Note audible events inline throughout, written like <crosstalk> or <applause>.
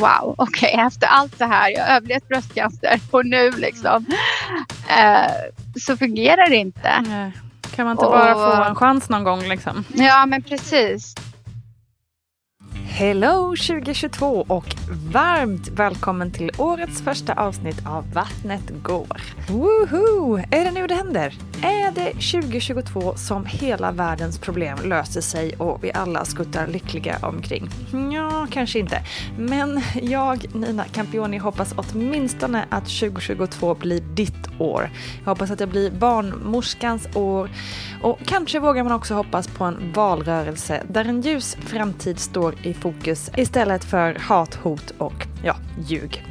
wow, okej, okay, efter allt det här, jag har överlevt bröstcancer och nu liksom eh, så fungerar det inte. Nej. Kan man inte och, bara få en chans någon gång liksom? Ja, men precis. Hello 2022 och varmt välkommen till årets första avsnitt av Vattnet går. Woohoo! Är det nu det händer? Är det 2022 som hela världens problem löser sig och vi alla skuttar lyckliga omkring? Ja, kanske inte. Men jag, Nina Campioni, hoppas åtminstone att 2022 blir ditt år. Jag hoppas att det blir barnmorskans år och kanske vågar man också hoppas på en valrörelse där en ljus framtid står i fokus istället för hat, hot och ja, ljug.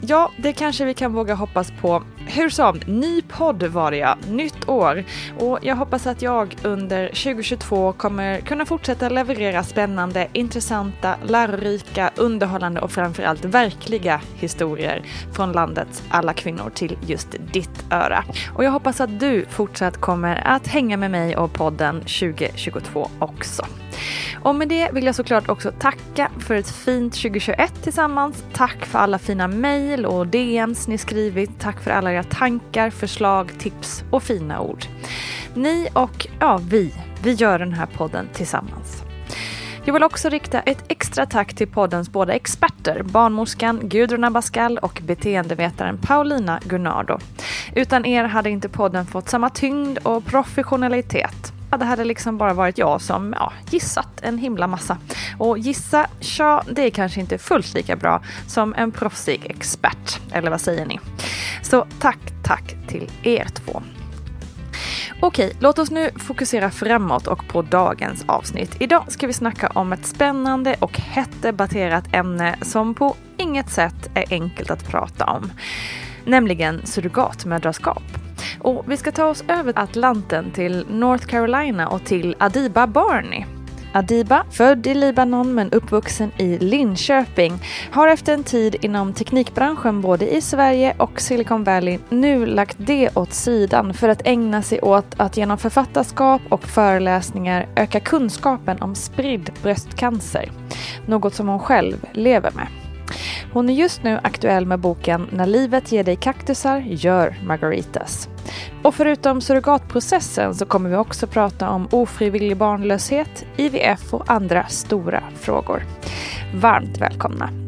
Ja, det kanske vi kan våga hoppas på. Hur som, ny podd var det ja, nytt år. Och jag hoppas att jag under 2022 kommer kunna fortsätta leverera spännande, intressanta, lärorika, underhållande och framförallt verkliga historier från landets alla kvinnor till just ditt öra. Och jag hoppas att du fortsatt kommer att hänga med mig och podden 2022 också. Och med det vill jag såklart också tacka för ett fint 2021 tillsammans. Tack för alla fina mejl och DMs ni skrivit. Tack för alla era tankar, förslag, tips och fina ord. Ni och ja, vi, vi gör den här podden tillsammans. Jag vill också rikta ett extra tack till poddens båda experter, barnmorskan Gudrun Abascal och beteendevetaren Paulina Gunnardo. Utan er hade inte podden fått samma tyngd och professionalitet. Det hade liksom bara varit jag som ja, gissat en himla massa. Och gissa, tja, det är kanske inte fullt lika bra som en proffsig expert. Eller vad säger ni? Så tack, tack till er två. Okej, låt oss nu fokusera framåt och på dagens avsnitt. Idag ska vi snacka om ett spännande och hett debatterat ämne som på inget sätt är enkelt att prata om. Nämligen surrogatmödraskap. Och vi ska ta oss över Atlanten till North Carolina och till Adiba Barney. Adiba, född i Libanon men uppvuxen i Linköping, har efter en tid inom teknikbranschen både i Sverige och Silicon Valley nu lagt det åt sidan för att ägna sig åt att genom författarskap och föreläsningar öka kunskapen om spridd bröstcancer. Något som hon själv lever med. Hon är just nu aktuell med boken När livet ger dig kaktusar, gör margaritas. Och förutom surrogatprocessen så kommer vi också prata om ofrivillig barnlöshet, IVF och andra stora frågor. Varmt välkomna!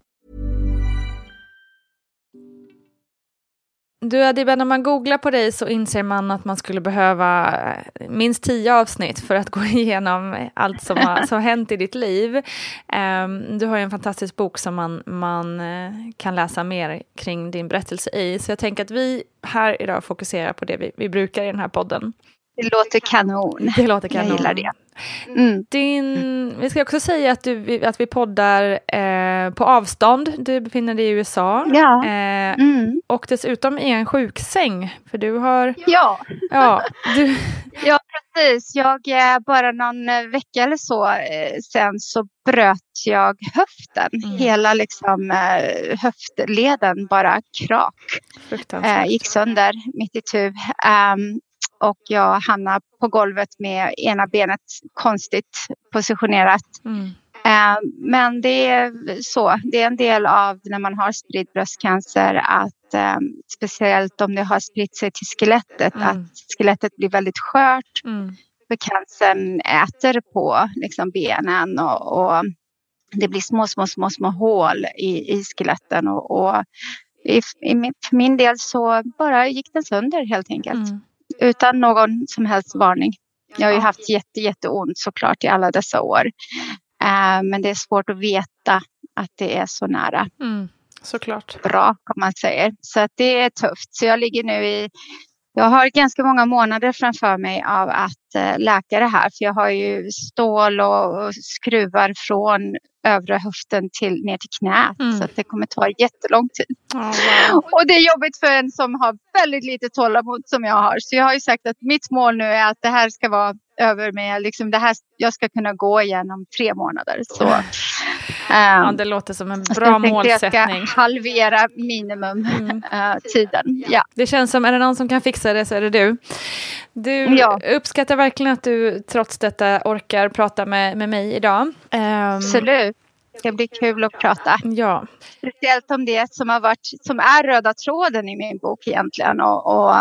Du Adiba, när man googlar på dig så inser man att man skulle behöva eh, minst tio avsnitt för att <laughs> gå igenom allt som har, som hänt i ditt liv. Um, du har ju en fantastisk bok som man, man uh, kan läsa mer kring din berättelse i. Så jag tänker att vi här idag fokuserar på det vi, vi brukar i den här podden. Det låter kanon. Det låter kanon. Jag gillar det. Mm. Din, vi ska också säga att, du, att vi poddar eh, på avstånd. Du befinner dig i USA. Ja. Eh, mm. Och dessutom i en sjuksäng. För du har... Ja. Ja, du... <laughs> ja precis. Jag, bara någon eh, vecka eller så eh, sen så bröt jag höften. Mm. Hela liksom, eh, höftleden bara krak. Eh, gick sönder mitt i tu. Um, och jag hamnar på golvet med ena benet konstigt positionerat. Mm. Eh, men det är så, det är en del av när man har spridd bröstcancer att eh, speciellt om det har spritt sig till skelettet, mm. att skelettet blir väldigt skört. Mm. För cancern äter på liksom, benen och, och, det blir små, små, små, små hål i, i skeletten. Och, och i, i, för min del så bara gick den sönder helt enkelt. Mm utan någon som helst varning. Jag har ju haft jätte, jätteont såklart i alla dessa år. Uh, men det är svårt att veta att det är så nära. Mm, såklart. Bra, kan man säga. Så att det är tufft. Så jag ligger nu i jag har ganska många månader framför mig av att eh, läka det här. För jag har ju stål och skruvar från övre höften till ner till knät. Mm. Så det kommer ta jättelång tid. Oh, wow. Och det är jobbigt för en som har väldigt lite tålamod som jag har. Så jag har ju sagt att mitt mål nu är att det här ska vara över med, liksom det här, jag ska kunna gå igenom tre månader. Så, ja, det låter som en bra målsättning. Jag ska halvera minimum mm. uh, <laughs> tiden. Ja. Det känns som, är det någon som kan fixa det så är det du. Du ja. uppskattar verkligen att du trots detta orkar prata med, med mig idag. Um, Absolut. Det ska bli kul att prata. Ja. Speciellt om det som, har varit, som är röda tråden i min bok egentligen och, och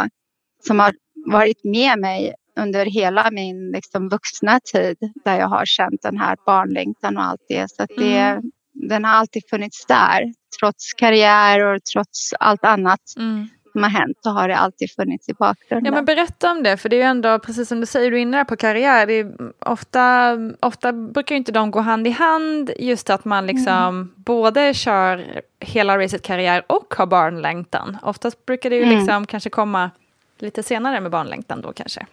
som har varit med mig under hela min liksom, vuxna tid där jag har känt den här barnlängtan och allt det. Så det, mm. den har alltid funnits där. Trots karriär och trots allt annat. Mm som har hänt så har det alltid funnits i bakgrunden. Ja men berätta om det, för det är ju ändå precis som du säger, du är inne på karriär. Det är ofta, ofta brukar inte de gå hand i hand, just att man liksom mm. både kör hela racet karriär och har barnlängtan. Oftast brukar det ju mm. liksom kanske komma lite senare med barnlängtan då kanske.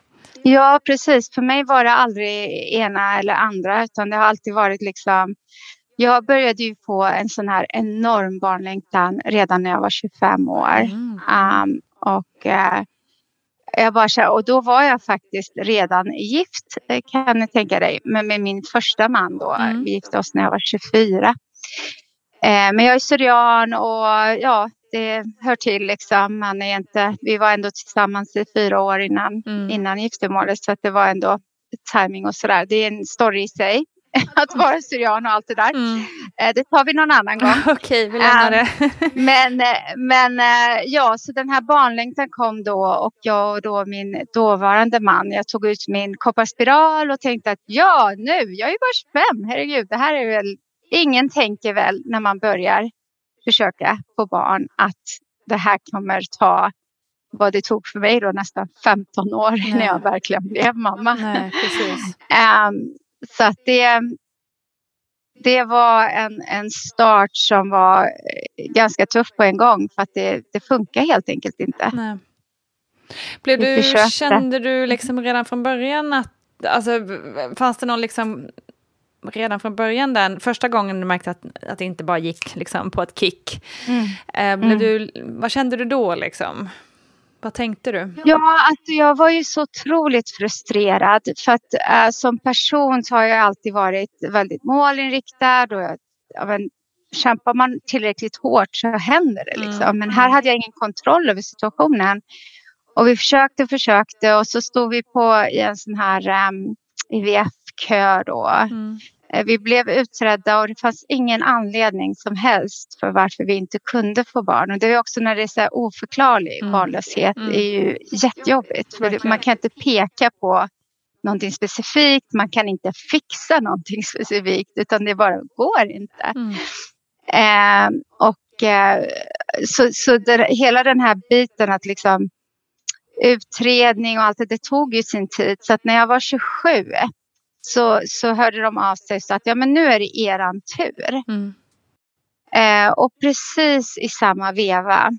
Ja precis, för mig var det aldrig ena eller andra utan det har alltid varit liksom jag började ju få en sån här enorm barnlängtan redan när jag var 25 år. Mm. Um, och, uh, jag bara, och då var jag faktiskt redan gift kan ni tänka dig, med, med min första man då. Mm. Vi gifte oss när jag var 24. Eh, men jag är syrian och ja, det hör till liksom. Man är inte, vi var ändå tillsammans i fyra år innan, mm. innan giftermålet så att det var ändå timing och sådär. Det är en story i sig. <laughs> att vara syrian och allt det där. Mm. Eh, det tar vi någon annan gång. <laughs> Okej, vi lämnar det. men, eh, men eh, ja, så den här barnlängtan kom då och jag och då min dåvarande man, jag tog ut min kopparspiral och tänkte att ja, nu, jag är ju bara 25, herregud, det här är väl, ingen tänker väl när man börjar försöka få barn att det här kommer ta vad det tog för mig då nästan 15 år Nej. när jag verkligen blev mamma. Nej, um, <laughs> så att det, det var en, en start som var eh, ganska tuff på en gång för att det, det funkar helt enkelt inte. Nej. Blev du, kände du liksom redan från början att, alltså fanns det någon liksom redan från början den första gången du märkte att, att det inte bara gick liksom på ett kick. Mm. Eh, blev mm. du, vad kände du då liksom? Vad tänkte du? Ja, alltså jag var ju så otroligt frustrerad. För att äh, som person så har jag alltid varit väldigt målinriktad. Och jag, ja, men, kämpar man tillräckligt hårt så händer det. Liksom. Mm. Men här hade jag ingen kontroll över situationen. Och vi försökte och försökte och så stod vi på i en sån här um, ehm, IVF-kö då. Mm. Eh, vi blev utredda och det fanns ingen anledning som helst för varför vi inte kunde få barn. Och det är också när det är så oförklarlig mm. barnlöshet mm. är ju jättejobbigt. För man kan inte peka på någonting specifikt, man kan inte fixa någonting <laughs> specifikt utan det bara går inte. Mm. Eh, och, eh, så, så det, hela den här biten att liksom utredning och allt det, det tog ju sin tid. Så att när jag var 27 så, så hörde de av sig så att ja, men nu är det eran tur. Mm. Eh, och precis i samma veva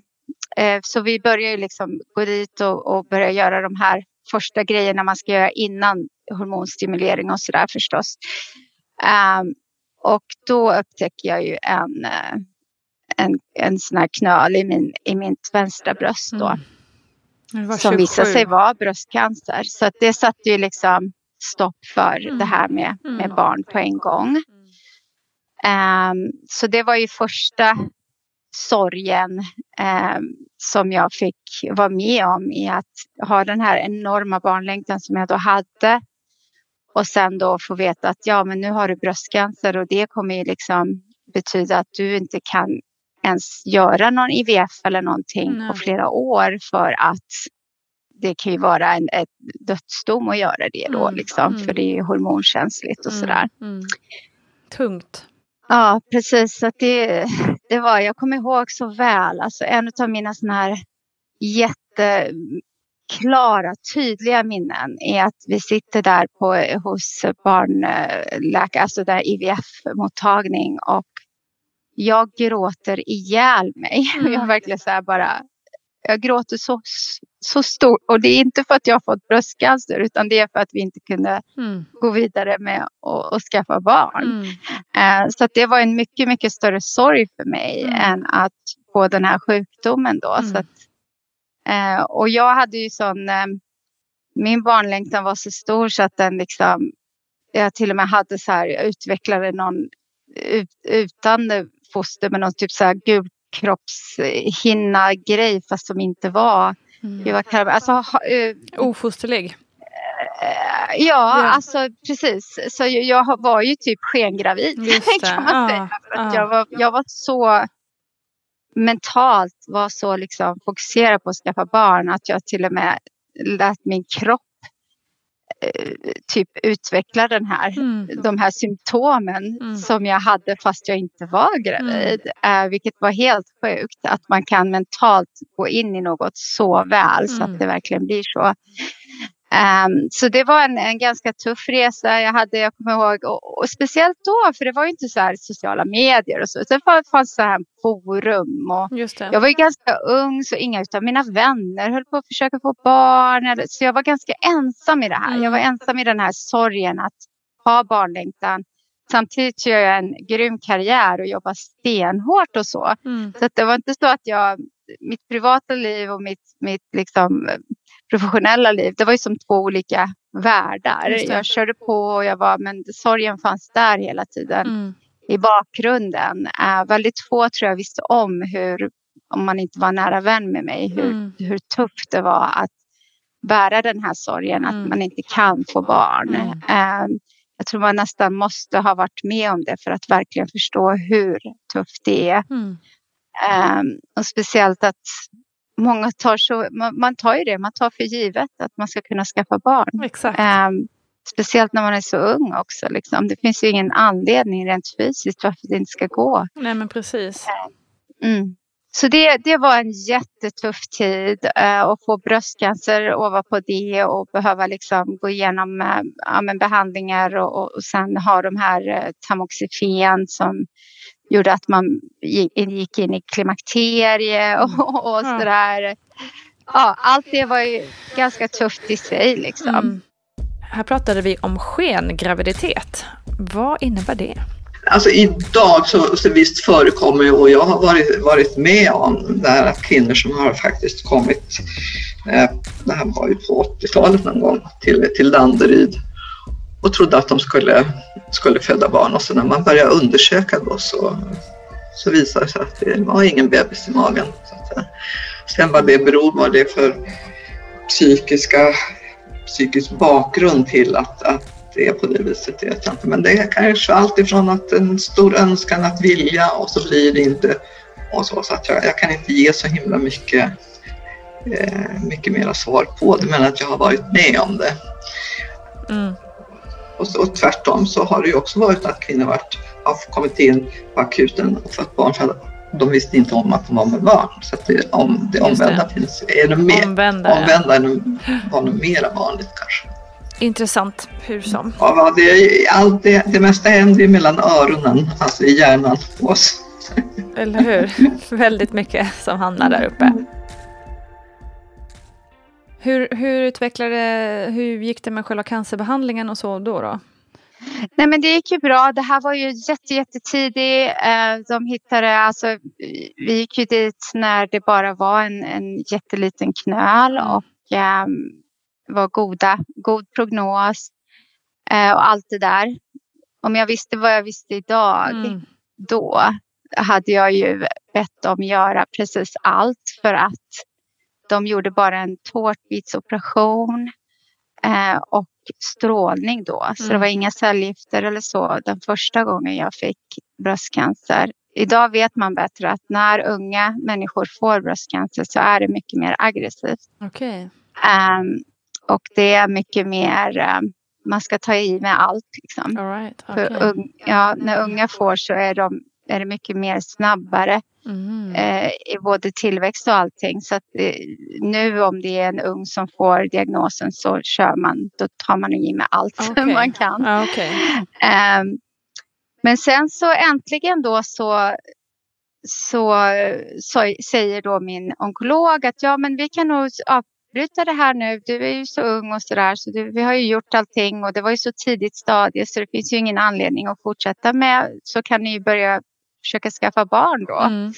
eh, så vi började liksom gå dit och, och börja göra de här första grejerna man ska göra innan hormonstimulering och sådär förstås. Um, och då upptäcker jag ju en, eh, en, en sån här knöl i, min, i mitt vänstra bröst då. Mm. Som visade sig vara bröstcancer. Så det satte ju liksom stopp för mm. det här med, med mm. barn på en gång. Um, så det var ju första sorgen um, som jag fick vara med om i att ha den här enorma barnlängtan som jag då hade. Och sen då få veta att ja, men nu har du bröstcancer och det kommer ju liksom betyda att du inte kan ens göra någon IVF eller någonting Nej. på flera år för att det kan ju vara en, ett dödsdom att göra det då, mm. liksom, mm. för det är hormonkänsligt och mm. sådär. Mm. Tungt. Ja, precis. Så det, det var, jag kommer ihåg så väl, alltså en av mina sådana här jätteklara, tydliga minnen är att vi sitter där på, hos barnläkare, alltså där IVF-mottagning och jag gråter ihjäl mig. <laughs> Mm. Jag verkligen så här bara, jag gråter så, så stort. Och det är inte för att jag fått bröstcancer utan det är för att vi inte kunde mm. gå vidare med att skaffa barn. Mm. Uh, så det var en mycket, mycket större sorg för mig mm. än att få den här sjukdomen då. Så mm. att, uh, och jag hade ju sån, uh, min barnlängtan var så stor så att den liksom, jag till och med hade så här, jag utvecklade någon ut, utan foster med någon typ så här gulkroppshinna grej fast som inte var Mm. Vad alltså, uh, Ofosterlig? Uh, ja, ja, alltså precis. Så jag, jag var ju typ skengravid kan man ah, säga. För att ah. jag, var, jag var så mentalt var så liksom fokuserad på att skaffa barn att jag till och med lät min kropp Eh, typ utveckla den här, mm. de här symptomen mm. som jag hade fast jag inte var gravid. Mm. Uh, vilket var helt sjukt att man kan mentalt gå in i något så väl så att mm. det verkligen blir så. Um, så det var en, en, ganska tuff resa. Jag hade, jag kommer ihåg, och, och, speciellt då, för det var ju inte så här sociala medier och så. Det fanns så här forum och jag var ju ganska ung så inga av mina vänner höll på att försöka få barn. Eller, så jag var ganska ensam i det här. Mm. Jag var mm. ensam i den här sorgen att ha barnlängtan. Samtidigt gör jag en grym karriär och jobbar stenhårt och så. Mm. Så det var inte så att jag, mitt privata liv och mitt, mitt liksom professionella liv, det var ju som två olika världar. Jag körde på och jag var, men sorgen fanns där hela tiden mm. i bakgrunden. Uh, väldigt få tror jag visste om hur, om man inte var nära vän med mig, hur, mm. hur tufft det var att bära den här sorgen, mm. att man inte kan få barn. Uh, jag tror man nästan måste ha varit med om det för att verkligen förstå hur tufft det är. Um, och speciellt att många tar så, man, man, tar ju det, man tar för givet att man ska kunna skaffa barn. Exakt. Um, speciellt när man är så ung också. Liksom. Det finns ju ingen anledning rent fysiskt varför det inte ska gå. Nej men precis. Mm. Så det, det var en jättetuff tid uh, att få bröstcancer ovanpå det och behöva liksom gå igenom uh, ja, behandlingar och, och sen ha de här uh, tamoxifen som gjorde att man gick in i klimakterie och, mm. och sådär. Ja, allt det var ju ganska tufft i sig liksom. Mm. Här pratade vi om skengraviditet. Vad innebär det? Alltså idag så, så visst förekommer ju och jag har varit, varit med om det här att kvinnor som har faktiskt kommit, eh, det här var ju på 80-talet någon gång, till, till Danderyd och trodde att de skulle, skulle föda barn och så när man började undersöka då så, så visade det sig att det var ingen bebis i magen. Så Sen vad det beror vad det är för psykiska, psykisk bakgrund till att, att det är på det viset vet jag inte. Men det är kanske alltifrån att en stor önskan att vilja och så blir det inte och så. Så att jag, jag kan inte ge så himla mycket, eh, mycket mera svar på det men att jag har varit med om det. Mm. Och, så, och tvärtom så har det ju också varit att kvinnor varit, har kommit in på akuten och fått barn de visste inte om att de var med barn. Så att det, om det omvända det. finns ännu mer. Omvända, omvända ja. var nog mer vanligt kanske. Intressant, hur som. Ja, det, allt det, det mesta händer ju mellan öronen, alltså i hjärnan på oss. Eller hur? <laughs> Väldigt mycket som hamnar där uppe. Hur, hur utvecklade, hur gick det med själva cancerbehandlingen och så då? då? Nej men det gick ju bra. Det här var ju jätte, jättetidigt. Eh, de hittade, alltså vi gick ju dit när det bara var en, en jätteliten knöl mm. och um, var goda, god prognos uh, och allt det där. Om jag visste vad jag visste idag mm. då hade jag ju bett dem göra precis allt för att de gjorde bara en tårtbitsoperation eh, och strålning då. Så mm. det var inga cellgifter eller så den första gången jag fick bröstcancer. Idag vet man bättre att när unga människor får bröstcancer så är det mycket mer aggressivt. Okay. Um, ehm, och det är mycket mer, um, man ska ta i med allt. Liksom. Right. okay. un, ja, när unga får så är, de, är det mycket mer snabbare mm. eh, i både tillväxt och allting. Så att, eh, nu om det är en ung som får diagnosen så kör man, då tar man i med allt <laughs> okay. man kan. Okay. Eh, men sen så äntligen då så så, så, säger då min onkolog att ja, men vi kan nog avbryta det här nu. Du är ju så ung och så där, så du, vi har ju gjort allting och det var ju så tidigt stadie så det finns ju ingen anledning att fortsätta med. Så kan ni börja försöka skaffa barn då. Mm.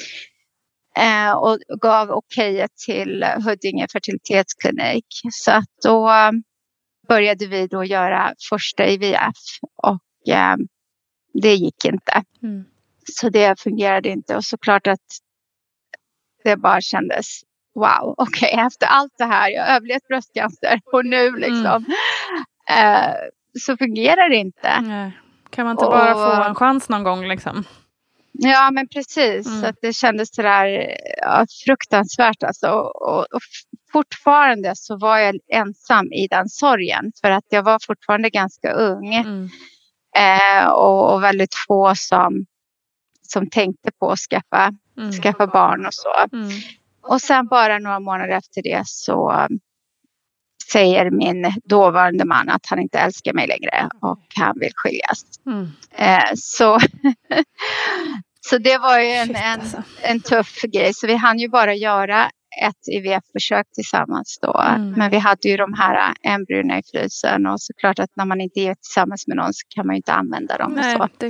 Eh, och gav okejet till Huddinge fertilitetsklinik. Så att då började vi då göra första IVF och eh, det gick inte. Mm. Så det fungerade inte och såklart att det bara kändes wow, okej okay, efter allt det här, jag har överlevt bröstcancer och nu liksom mm. eh, så fungerar det inte. Nej. Kan man inte och, bara få en chans någon gång liksom? Ja, men precis. Mm. Att det kändes sådär ja, fruktansvärt. Alltså. Och, och, och, fortfarande så var jag ensam i den sorgen. För att jag var fortfarande ganska ung. Mm. Eh, och, och, väldigt få som, som tänkte på att skaffa, mm. skaffa barn och så. Mm. Och sen bara några månader efter det så säger min dåvarande man att han inte älskar mig längre och han vill skiljas. Mm. Eh, så, <laughs> så det var ju en, en, alltså. en tuff grej. Så vi hann ju bara göra ett IVF-försök tillsammans då. Mm. Men vi hade ju de här embryona i frysen och såklart att när man inte är tillsammans med någon så kan man ju inte använda dem. Nej, så det,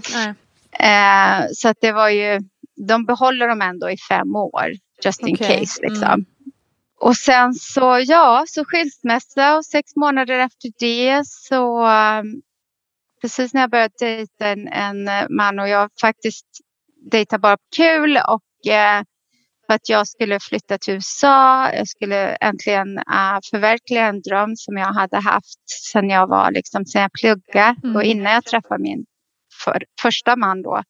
eh, så att det var ju, de behåller dem ändå i fem år just in okay. case liksom. Mm. Och sen så, ja, så skilsmässa och sex månader efter det så um, precis när jag började dejta en, en eh, man och jag faktiskt dejtar bara på kul och eh, för att jag skulle flytta till USA. Jag skulle äntligen uh, förverkliga en dröm som jag hade haft sedan jag var liksom, sen jag pluggade mm. och innan jag träffade min för, första man då.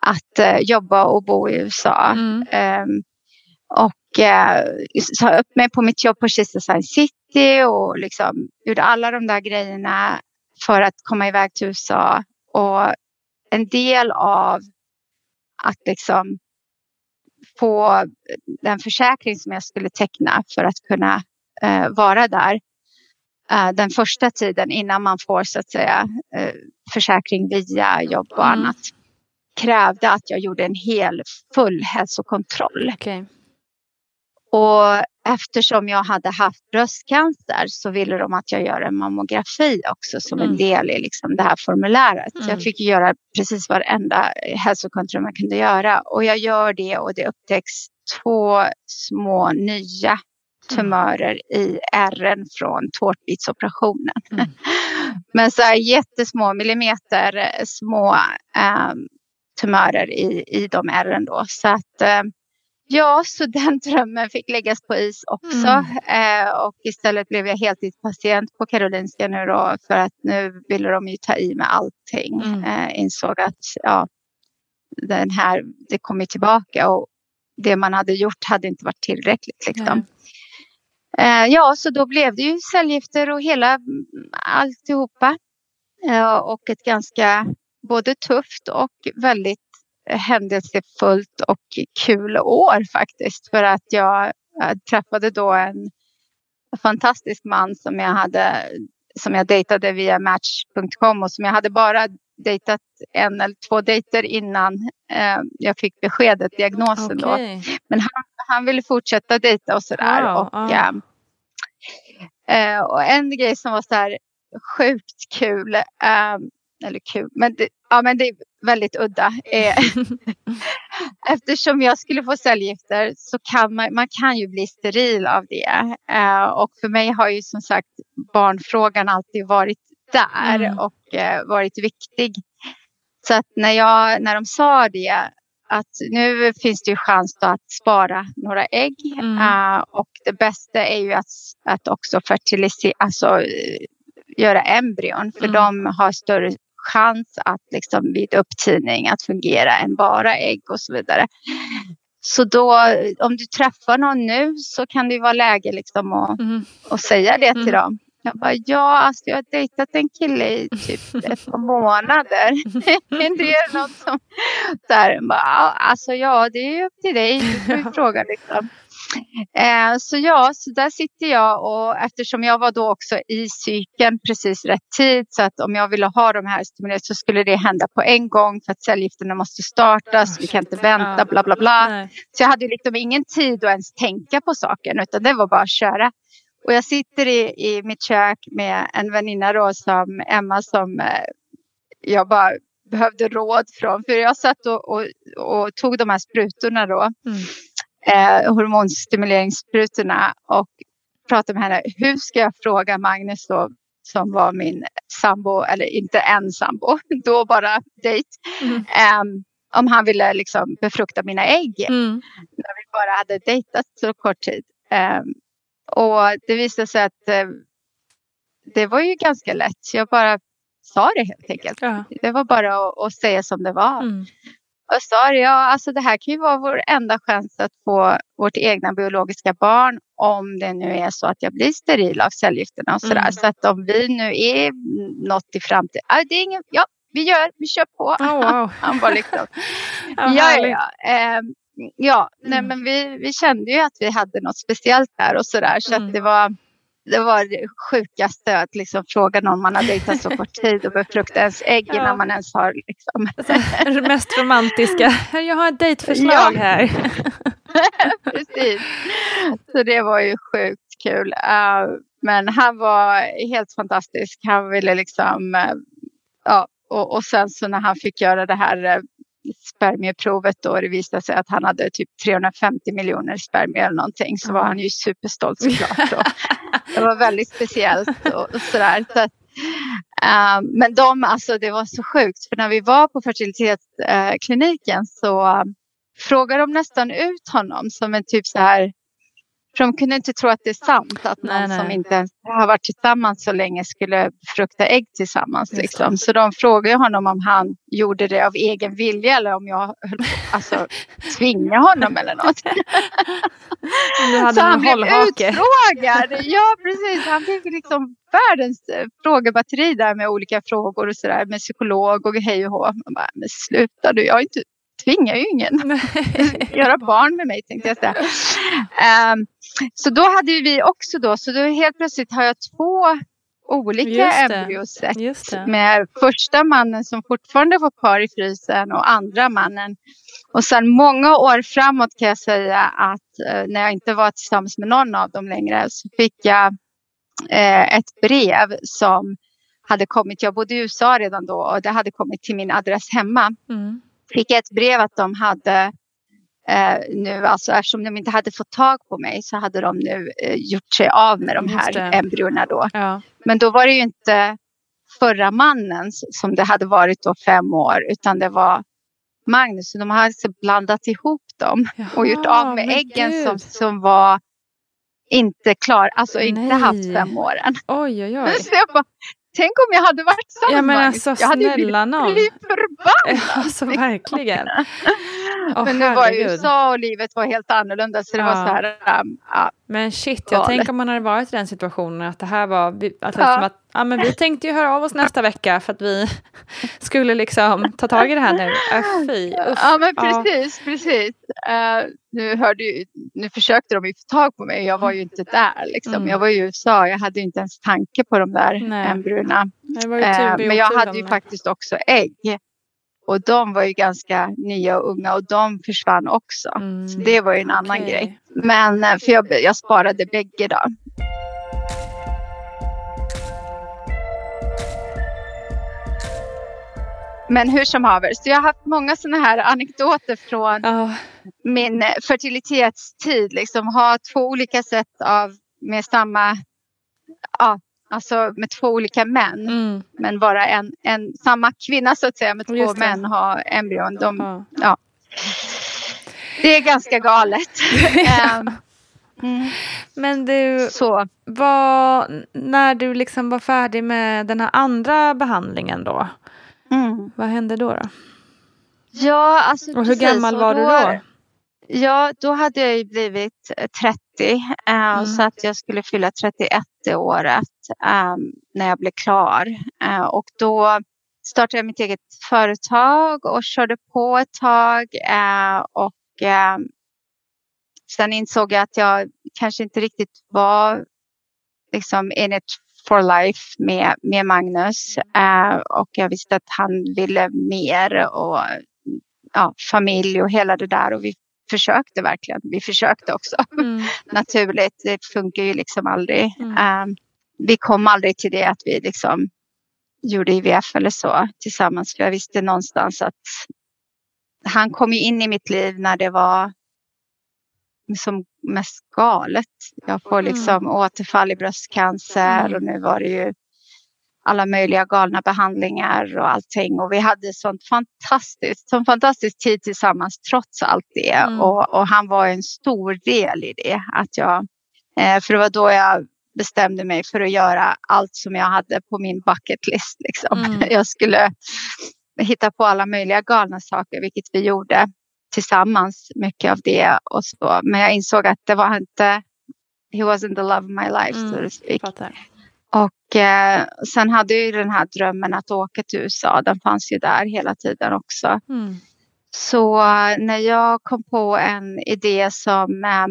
Att uh, jobba och bo i USA. Mm. Um, och eh, sa upp mig på mitt jobb på Kista Science City och liksom gjorde alla de där grejerna för att komma iväg till USA. Och en del av att liksom få den försäkring som jag skulle teckna för att kunna eh, vara där eh, den första tiden innan man får så att säga eh, försäkring via jobb och mm. annat krävde att jag gjorde en hel full hälsokontroll. Okay. Och eftersom jag hade haft bröstcancer så ville de att jag gör en mammografi också som mm. en del i liksom det här formuläret. Mm. Jag fick göra precis varenda hälsokontroll man kunde göra och jag gör det och det upptäcks två små nya mm. tumörer i ärren från tårtbitsoperationen. Mm. <laughs> Men så här jättesmå millimeter små um, tumörer i, i de ärren då. Så att um, Ja, så <laughs> den drömmen fick läggas på is också. Mm. Eh, och istället blev jag heltidspatient på Karolinska nu då för att nu ville de ju ta i med allting. Mm. Eh, insåg att ja, den här, det kommer tillbaka och det man hade gjort hade inte varit tillräckligt. Liksom. Eh, ja, så då blev det ju cellgifter och hela alltihopa. Eh, och ett ganska både tufft och väldigt händelsefullt och kul år faktiskt. För att jag, jag träffade då en fantastisk man som jag hade som jag dejtade via Match.com och som jag hade bara dejtat en eller två dejter innan eh, jag fick beskedet, diagnosen okay. då. Men han, han ville fortsätta dejta och sådär. Wow, och, ah. eh, och en grej som var så här sjukt kul, eh, eller kul, men det, ja, men det är väldigt udda. Eh, <laughs> eftersom jag skulle få cellgifter så kan man, man kan ju bli steril av det. Eh, och för mig har ju som sagt barnfrågan alltid varit där mm. och eh, varit viktig. Så att när, jag, när de sa det att nu finns det ju chans att spara några ägg mm. uh, och det bästa är ju att, att också fertilisera, alltså göra embryon för mm. de har större chans att liksom vid upptidning att fungera än bara ägg och så vidare. Så då om du träffar någon nu så kan det vara läge liksom att, mm. att säga det till mm. dem. Jag bara, ja, alltså jag har dejtat en kille i typ ett par månader. <laughs> det är något som... Där, bara, alltså ja, det är upp till dig. Du får fråga liksom. Eh, så ja, så där sitter jag och eftersom jag var då också i cykeln precis rätt tid så att om jag ville ha de här stimulerande så skulle det hända på en gång för att cellgifterna måste startas, vi kan inte vänta, bla bla bla. Så jag hade liksom ingen tid att ens tänka på saken utan det var bara att köra. Och jag sitter i, i mitt kök med en väninna då som Emma som eh, jag bara behövde råd från. För jag satt och, och, och tog de här sprutorna då. Mm eh, hormonstimuleringssprutorna och pratade med henne. Hur ska jag fråga Magnus då, som var min sambo, eller inte en sambo, <laughs> då bara dejt, mm. um, om han ville liksom befrukta mina ägg. Mm. När vi bara hade dejtat så kort tid. Um, och det visade sig att uh, det var ju ganska lätt. Jag bara sa det helt enkelt. Ja. Det var bara att, att, säga som det var. Mm. Och sa ja, alltså det här kan ju vara vår enda chans att få vårt egna biologiska barn om det nu är så att jag blir steril av cellgifterna och sådär. Mm. Så att om vi nu är något i framtiden, ah, det är ingen, ja, vi gör, vi kör på. Oh, wow. <laughs> Han <laughs> var liksom, ja, ja, eh, ja, nej, mm. men vi, vi kände ju att vi hade något speciellt där och sådär. Så mm. att det var det var det sjukaste att liksom fråga någon man har dejtat så kort tid och befrukta ens ägg ja. innan man ens har... Liksom. <laughs> Det mest romantiska. Jag har ett dejtförslag ja. här. <laughs> Precis. Så det var ju sjukt kul. Uh, men han var helt fantastisk. Han ville liksom... Uh, ja, och, och sen så när han fick göra det här uh, spermieprovet då det visade sig att han hade typ 350 miljoner spermier eller någonting så var han ju superstolt såklart. <laughs> det var väldigt speciellt och, och sådär. Så att, uh, men de, alltså det var så sjukt för när vi var på fertilitetskliniken uh, så uh, frågade de nästan ut honom som en typ så här för de kunde inte tro att det är sant att någon nej, nej. som inte ens har varit tillsammans så länge skulle befrukta ägg tillsammans. Liksom. Så de frågade honom om han gjorde det av egen vilja eller om jag alltså, <laughs> tvingade honom eller något. så han blev utfrågad. Ja, precis. Han fick liksom världens eh, frågebatteri där med olika frågor och sådär med psykolog och hej och hå. bara, men sluta du, jag har inte tvingar ju ingen göra barn med mig tänkte jag säga. Um, <laughs> så då hade vi också då, så då helt plötsligt har jag två olika embryoset. Med första mannen som fortfarande var kvar i frysen och andra mannen. Och sen många år framåt kan jag säga att eh, när jag inte var tillsammans med någon av dem längre så fick jag eh, ett brev som hade kommit, jag bodde i USA redan då och det hade kommit till min adress hemma. Mm. Fick jag ett brev att de hade eh, nu, alltså eftersom de inte hade fått tag på mig så hade de nu eh, gjort sig av med de här embryona då. Ja. Men då var det ju inte förra mannen som det hade varit då fem år utan det var Magnus. De hade alltså blandat ihop dem Jaha, och gjort av med äggen som, som var inte klar, alltså Nej. inte haft fem år än. Oj, oj, oj. <laughs> Så jag bara, Tänk om jag hade varit sån ja, men alltså, Jag hade blivit, blivit förbannad. Alltså verkligen. <laughs> Åh, Men nu var ju herregud. USA och livet var helt annorlunda så det var Ja. så här, um, ja, Men shit, jag tänker om man hade varit i den situationen att det här var, att, Ja. liksom att ja, men vi tänkte ju höra av oss nästa vecka för att vi <laughs> skulle liksom ta tag i det här nu. Äh, fy, ja men Ja. precis, precis. Eh, nu, hörde ju, nu försökte de ju få tag på mig, jag var ju inte där liksom. Mm. Jag var i USA, jag hhade ju inte ens tanke på de där Nej. embryona. Var ju Eh, i men jag hade ju faktiskt också ägg. Och de var ju ganska nya och unga och de försvann också. Mm, Så det var ju en annan okej. grej. Men eh, för jag, jag sparade bägge då. Men hur som haver, så jag har haft många sådana här anekdoter från Ja, min eh, fertilitetstid. Liksom ha två olika sätt av med samma, ja, alltså med två olika män. mm, Men bara en, en samma kvinna så att säga med två män ha embryon. De, ja. Det är ganska galet. <laughs> Ehm, mm, Men du, så. vad, när du liksom var färdig med den här andra behandlingen då, Mm. vad hände då? då? Ja, alltså Och hur precis. gammal var du då? Ja, då hade jag ju blivit eh, 30. eh, Mm. Så att jag skulle fylla 31 det året eh, när jag blev klar. Eh, och då startade jag mitt eget företag och körde på ett tag. eh, och eh, sen insåg jag att jag kanske inte riktigt var liksom in it for life med, med Magnus. Eh, och jag visste att han ville mer och ja, familj och hela det där. Och vi försökte verkligen. Vi försökte också <laughs> Mm. naturligt. Det funkar ju liksom aldrig. Mm. Eh, vi kom aldrig till det att vi liksom gjorde IVF eller så tillsammans. För jag visste någonstans att han kom ju in i mitt liv när det var som mest galet. Jag får liksom återfall i bröstcancer Mm. och nu var det ju alla möjliga galna behandlingar och allting. Och vi hade sånt fantastiskt, sån fantastisk tid tillsammans trots allt det. Mm. Och, och han var en stor del i det. Att jag, eh, för det var då jag bestämde mig för att göra allt som jag hade på min bucket list. Liksom. Mm. <laughs> Jag skulle hitta på alla möjliga galna saker, vilket vi gjorde tillsammans, mycket av det. Och så. Men jag insåg att det var inte, he wasn't the love of my life, Mm. so to speak. Fattar. Och eh, sen hade jag ju den här drömmen att åka till USA. Den fanns ju där hela tiden också. Mm. Så eh, när jag kom på en idé som eh,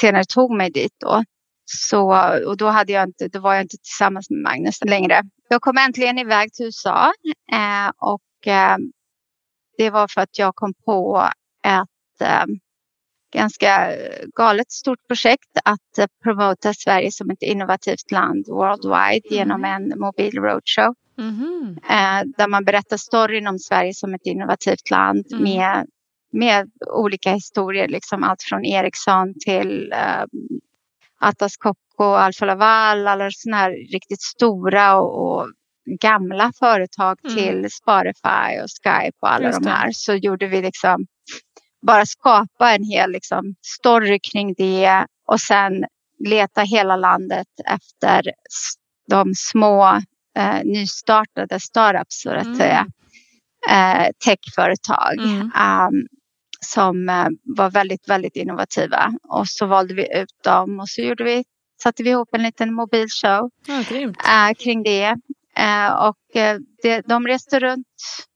senare tog mig dit då. Så, och då, hade jag inte, då var jag inte tillsammans med Magnus längre. Jag kom äntligen iväg till USA. Eh, och eh, det var för att jag kom på ett eh, ganska galet stort projekt att eh, promota Sverige som ett innovativt land worldwide genom en mobil roadshow. Eh, där man berättar storyn om Sverige som ett innovativt land Mm. med, med olika historier. Liksom allt från Ericsson till eh, Atlas Copco, Alfa Laval, alla sådana här riktigt stora och, och gamla företag Mm. till Spotify och Skype och alla de här. Så gjorde vi liksom bara skapa en hel liksom, story kring det och sen leta hela landet efter de små eh, nystartade startups så att Mm. säga. Eh, techföretag Mm. um, som eh, var väldigt, väldigt innovativa. Och så valde vi ut dem och så gjorde vi, satte vi ihop en liten mobilshow Ja, eh, kring det. Eh, och det, de reste runt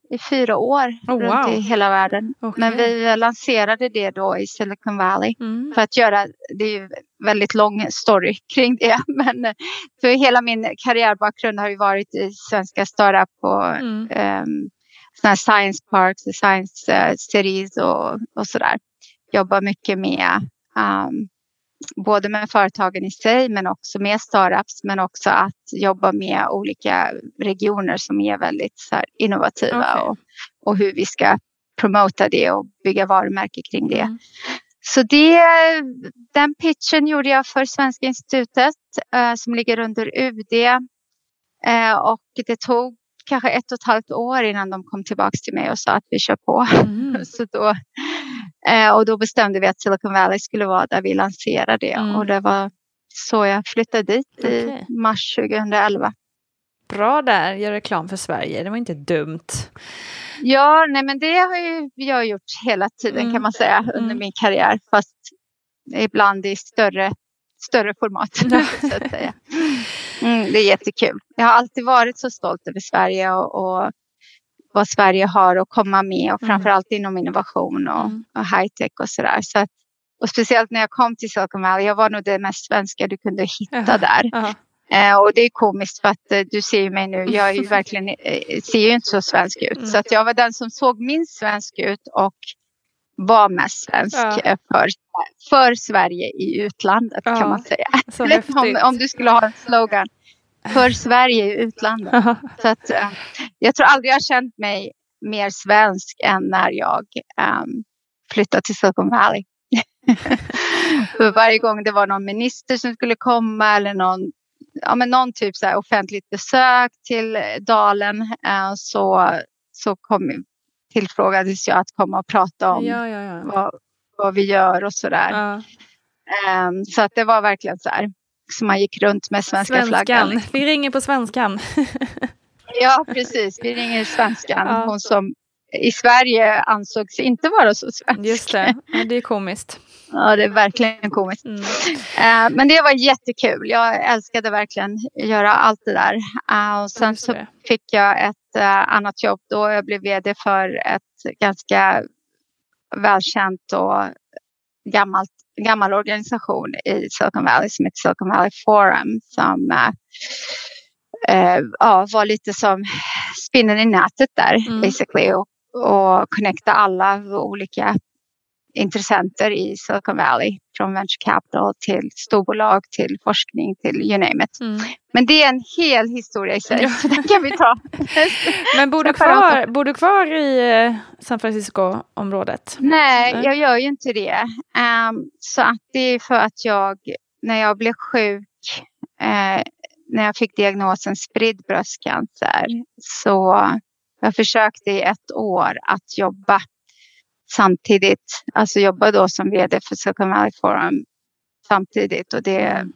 i fyra år Oh, runt wow. i hela världen. Okej. Men vi lanserade det då i Silicon Valley Mm. för att göra, det är ju väldigt lång story kring det, <laughs> men för hela min karriärbakgrund har ju varit i svenska startup och Mm. um, såna här science parks, science eh, cities och, och sådär. Jobbar mycket med um, både med företagen i sig men också med startups men också att jobba med olika regioner som är väldigt så innovativa Okej. och, och hur vi ska promota det och bygga varumärke kring det. Mm. Så det, den pitchen gjorde jag för Svenska institutet eh, som ligger under UD. Eh, och det tog kanske ett och ett halvt år innan de kom tillbaka till mig och sa att vi kör på. Mm. <laughs> Så då, eh, och då bestämde vi att Silicon Valley skulle vara där vi lanserade det. Mm. Och det var så jag flyttade dit Okej. i mars 2011. Bra där, gör reklam för Sverige. Det var inte dumt. Ja, nej men det har ju jag gjort hela tiden mm. kan man säga under mm. min karriär. Fast ibland i större, större format. <laughs> så att säga. Mm, det är jättekul. Jag har alltid varit så stolt över Sverige och, och vad Sverige har att komma med och mm. framförallt inom innovation och, mm. och high-tech och sådär. Så att, och speciellt när jag kom till Silicon Valley, jag var nog det mest svenska du kunde hitta där. Uh -huh. Eh, och det är komiskt för att eh, du ser ju mig nu, jag är ju <laughs> verkligen, eh, ser ju inte så svensk ut. Mm. Så att jag var den som såg minst svensk ut och var mest svensk ja. Eh, för, för Sverige i utlandet ja. kan man säga. om, om du skulle ha en slogan. För Sverige i utlandet. <laughs> så att, eh, jag tror aldrig jag har känt mig mer svensk än när jag um, flyttade till Silicon Valley. <laughs> för varje gång det var någon minister som skulle komma eller någon ja, men någon typ så offentligt besök till Dalen eh, så, så kom, tillfrågades jag att komma och prata om ja, ja, ja. Vad, vad vi gör och sådär. Ja. Um, så att det var verkligen så här. Så man gick runt med svenska svenskan. flaggan. Liksom. Vi ringer på svenskan. <laughs> ja, precis. Vi ringer svenskan. Ja. Hon som i Sverige ansågs inte vara så svensk. Just det, ja, det är komiskt. Ja, det är verkligen komiskt. Mm. Uh, men det var jättekul. Jag älskade verkligen göra allt det där. Uh, och sen så fick jag ett uh, annat jobb då. Jag blev vd för ett ganska välkänt och gammalt, gammal organisation i Silicon Valley som heter Silicon Valley Forum. Som ja, var lite som spinnen i nätet där mm. basically. Och, och connecta alla olika intressenter i Silicon Valley. Från venture capital till storbolag till forskning till you name it. Mm. Men det är en hel historia i sig, så <laughs> den kan vi ta. <laughs> Men bor du kvar, bor du kvar i eh, San Francisco-området? Nej, Nej, jag gör ju inte det. Um, så att det är för att jag, när jag blev sjuk, uh, när jag fick diagnosen spridd bröstcancer, så jag försökte i ett år att jobba samtidigt, alltså jobba då som vd för Silicon Valley Forum samtidigt och det, mm.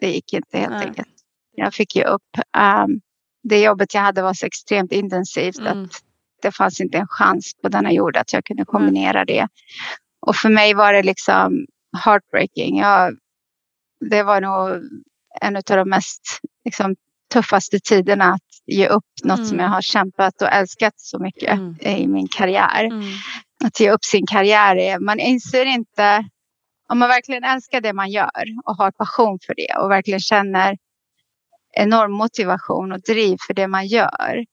det gick inte helt Nej. enkelt. Jag fick ge upp. Um, det jobbet jag hade var så extremt intensivt mm. att det fanns inte en chans på denna jord att jag kunde kombinera mm. det. Och för mig var det liksom heartbreaking. Jag, det var nog en av de mest liksom, tuffaste tiderna att ge upp något mm. som jag har kämpat och älskat så mycket mm. i min karriär. Mm. Att ge upp sin karriär är, man inser inte, om man verkligen älskar det man gör och har passion för det och verkligen känner enorm motivation och driv för det man gör.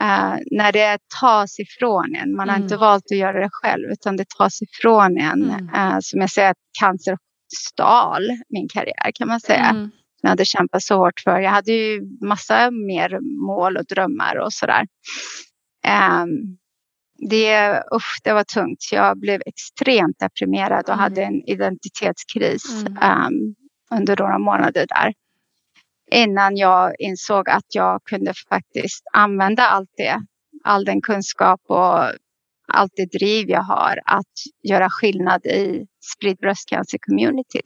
Uh, när det tas ifrån en, man har inte mm. valt att göra det själv utan det tas ifrån en. Uh, som jag säger att cancer stal min karriär kan man säga. Mm jag hade kämpat så hårt för. Jag hade ju massa mer mål och drömmar och sådär. Um, det, usch, det var tungt. Jag blev extremt deprimerad och mm. hade en identitetskris mm. um, under några månader där. Innan jag insåg att jag kunde faktiskt använda allt det, all den kunskap och allt det driv jag har att göra skillnad i spridd bröstcancer community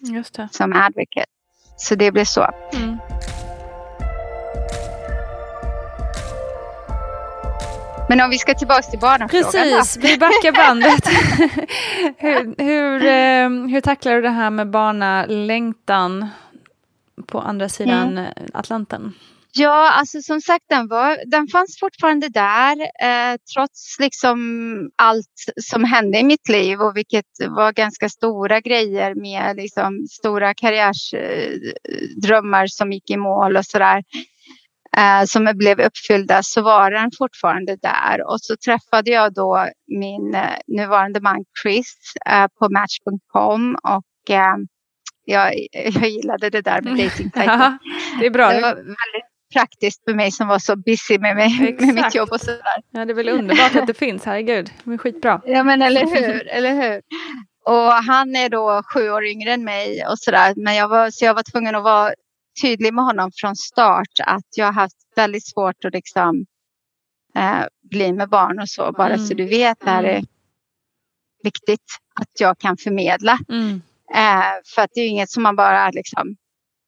som advocate. Så det blev så. Mm. Men om vi ska tillbaka till barnafrågan Precis, då? vi backar bandet. <laughs> hur, hur, eh, hur tacklar du det här med barnalängtan på andra sidan mm. Atlanten? Ja, alltså som sagt den, var, den fanns fortfarande där eh, trots liksom allt som hände i mitt liv och vilket var ganska stora grejer med liksom stora karriärsdrömmar som gick i mål och sådär som blev uppfyllda så var den fortfarande där och så träffade jag då min eh, nuvarande man Chris eh, på Match.com och eh, jag, <laughs> jag gillade det där med dating <laughs> ja, Det är bra. Det var väldigt praktiskt för mig som var så busy med, mig, <laughs> med mitt jobb och sådär. Ja, det är väl underbart att det finns, herregud. Det är skitbra. Ja, men eller hur, eller hur. Och han är då sju år yngre än mig och sådär. Men jag var, så jag var tvungen att vara tydlig med honom från start att jag har haft väldigt svårt att liksom eh, bli med barn och så. Bara mm. så du vet, det här är mm. viktigt att jag kan förmedla. Mm. Eh, för att det är inget som man bara liksom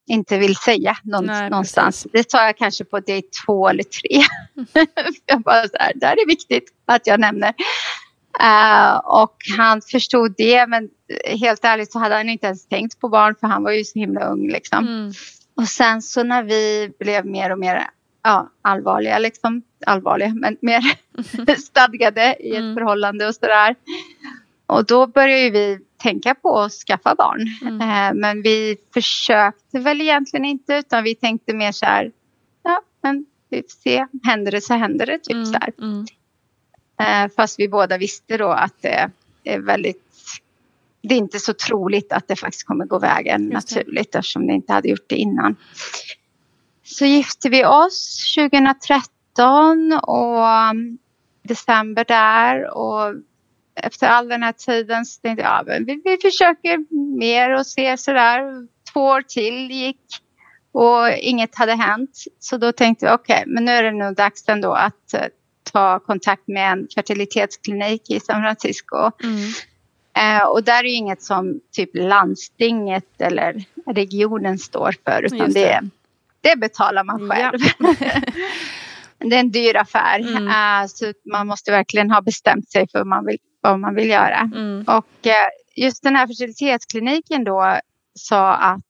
inte vill säga någon, Nej, någonstans. Precis. Det sa jag kanske på dejt två eller tre. <laughs> jag bara så här, det här är viktigt att jag nämner. Uh, och han förstod det, men helt ärligt så hade han inte ens tänkt på barn för han var ju så himla ung. Liksom. Mm. Och sen så när vi blev mer och mer ja, allvarliga, liksom, allvarliga, men mer <laughs> stadgade i ett mm. förhållande och sådär. Och då började vi tänka på att skaffa barn. Mm. Eh, men vi försökte väl egentligen inte utan vi tänkte mer så här, ja men vi får se, händer det så händer det typ mm. så här. Mm. Eh, fast vi båda visste då att det är väldigt det är inte så troligt att det faktiskt kommer gå vägen naturligt eftersom det inte hade gjort det innan. Så gifte vi oss 2013 och um, december där och efter all den här tiden så tänkte jag ja, vi, vi försöker mer och se sådär. Två år till gick och inget hade hänt. Så då tänkte jag okej, okay, men nu är det nog dags ändå att uh, ta kontakt med en fertilitetsklinik i San Francisco. Mm. Uh, och där är ju inget som typ landstinget eller regionen står för utan det. det. det betalar man själv. Ja. <laughs> <laughs> det är en dyr affär. Mm. Uh, så man måste verkligen ha bestämt sig för vad man vill vad man vill göra. Mm. Och eh, just den här fertilitetskliniken då sa att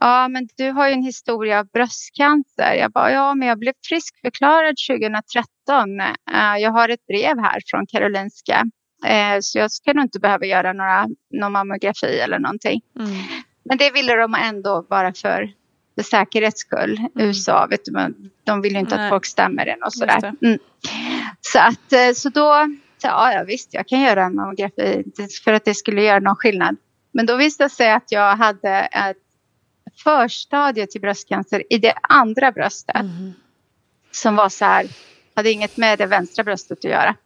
ja, men du har ju en historia av bröstcancer. Jag bara, ja, men jag blev friskförklarad 2013. Eh, jag har ett brev här från Karolinska. Eh, så jag ska nog inte behöva göra några, någon mammografi eller någonting. Mm. Men det ville de ändå bara för, för säkerhets skull. Mm. USA, vet du, de vill ju inte Nej. att folk stämmer den och sådär. Mm. Så, att, så då ja, ja visst, jag kan göra en mammografi för att det skulle göra någon skillnad. Men då visade det sig att jag hade ett förstadie till bröstcancer i det andra bröstet. Mm. Som var så här, hade inget med det vänstra bröstet att göra.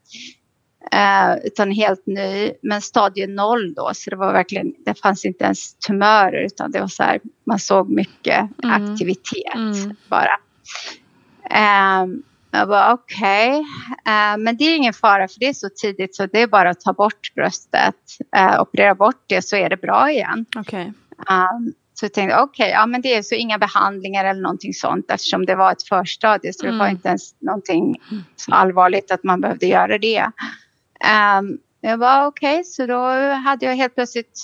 Eh, utan helt ny, men stadie noll då. Så det var verkligen, det fanns inte ens tumörer utan det var så här, man såg mycket mm. aktivitet mm. bara. Eh, jag bara okej, okay. eh, men det är ingen fara för det är så tidigt så det är bara att ta bort bröstet, uh, operera bort det så är det bra igen. Okay. Um, så jag tänkte okej, okay, ja men det är så inga behandlingar eller någonting sånt eftersom det var ett förstadie så mm. det var inte ens någonting så allvarligt att man behövde göra det. Um, jag var okej, okay, så då hade jag helt plötsligt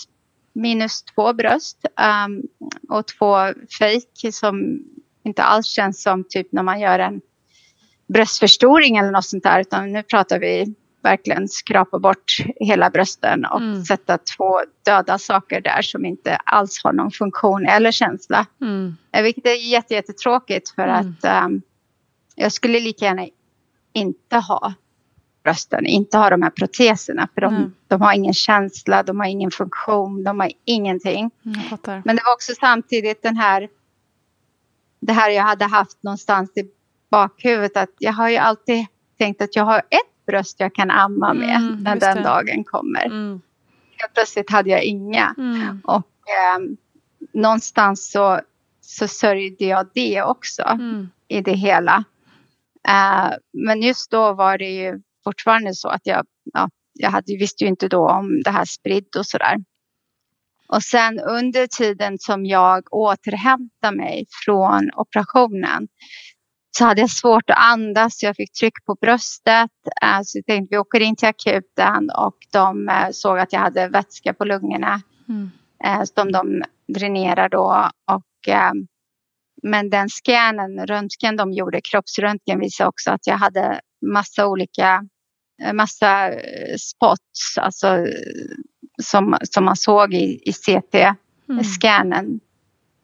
minus två bröst um, och två fake som inte alls känns som typ när man gör en bröstförstoring eller något sånt där, utan nu pratar vi verkligen skrapa bort hela brösten och mm. sätta två döda saker där som inte alls har någon funktion eller känsla. Mm. Eh, vilket är jättetråkigt för mm. att um, jag skulle lika gärna inte ha brösten, inte ha de här proteserna för de, mm. de har ingen känsla, de har ingen funktion, de har ingenting. Men det var också samtidigt den här det här jag hade haft någonstans i bakhuvudet att jag har ju alltid tänkt att jag har ett bröst jag kan amma med mm, när den det. dagen kommer. Mm. Helt plötsligt hade jag inga. Mm. Och eh, någonstans så, så sörjde jag det också mm. i det hela. Eh, men just då var det ju fortfarande så att jag, ja, jag hade, visste ju inte då om det här spridd och sådär. Och sen under tiden som jag återhämtade mig från operationen så hade jag svårt att andas. Jag fick tryck på bröstet. Eh, så jag tänkte vi åker in till akuten och de eh, såg att jag hade vätska på lungorna. Mm. Eh, som de dränerar då. Och, men den scannen, röntgen de gjorde, kroppsröntgen visade också att jag hade massa olika, massa spots, alltså som, som man såg i, i CT-scannen.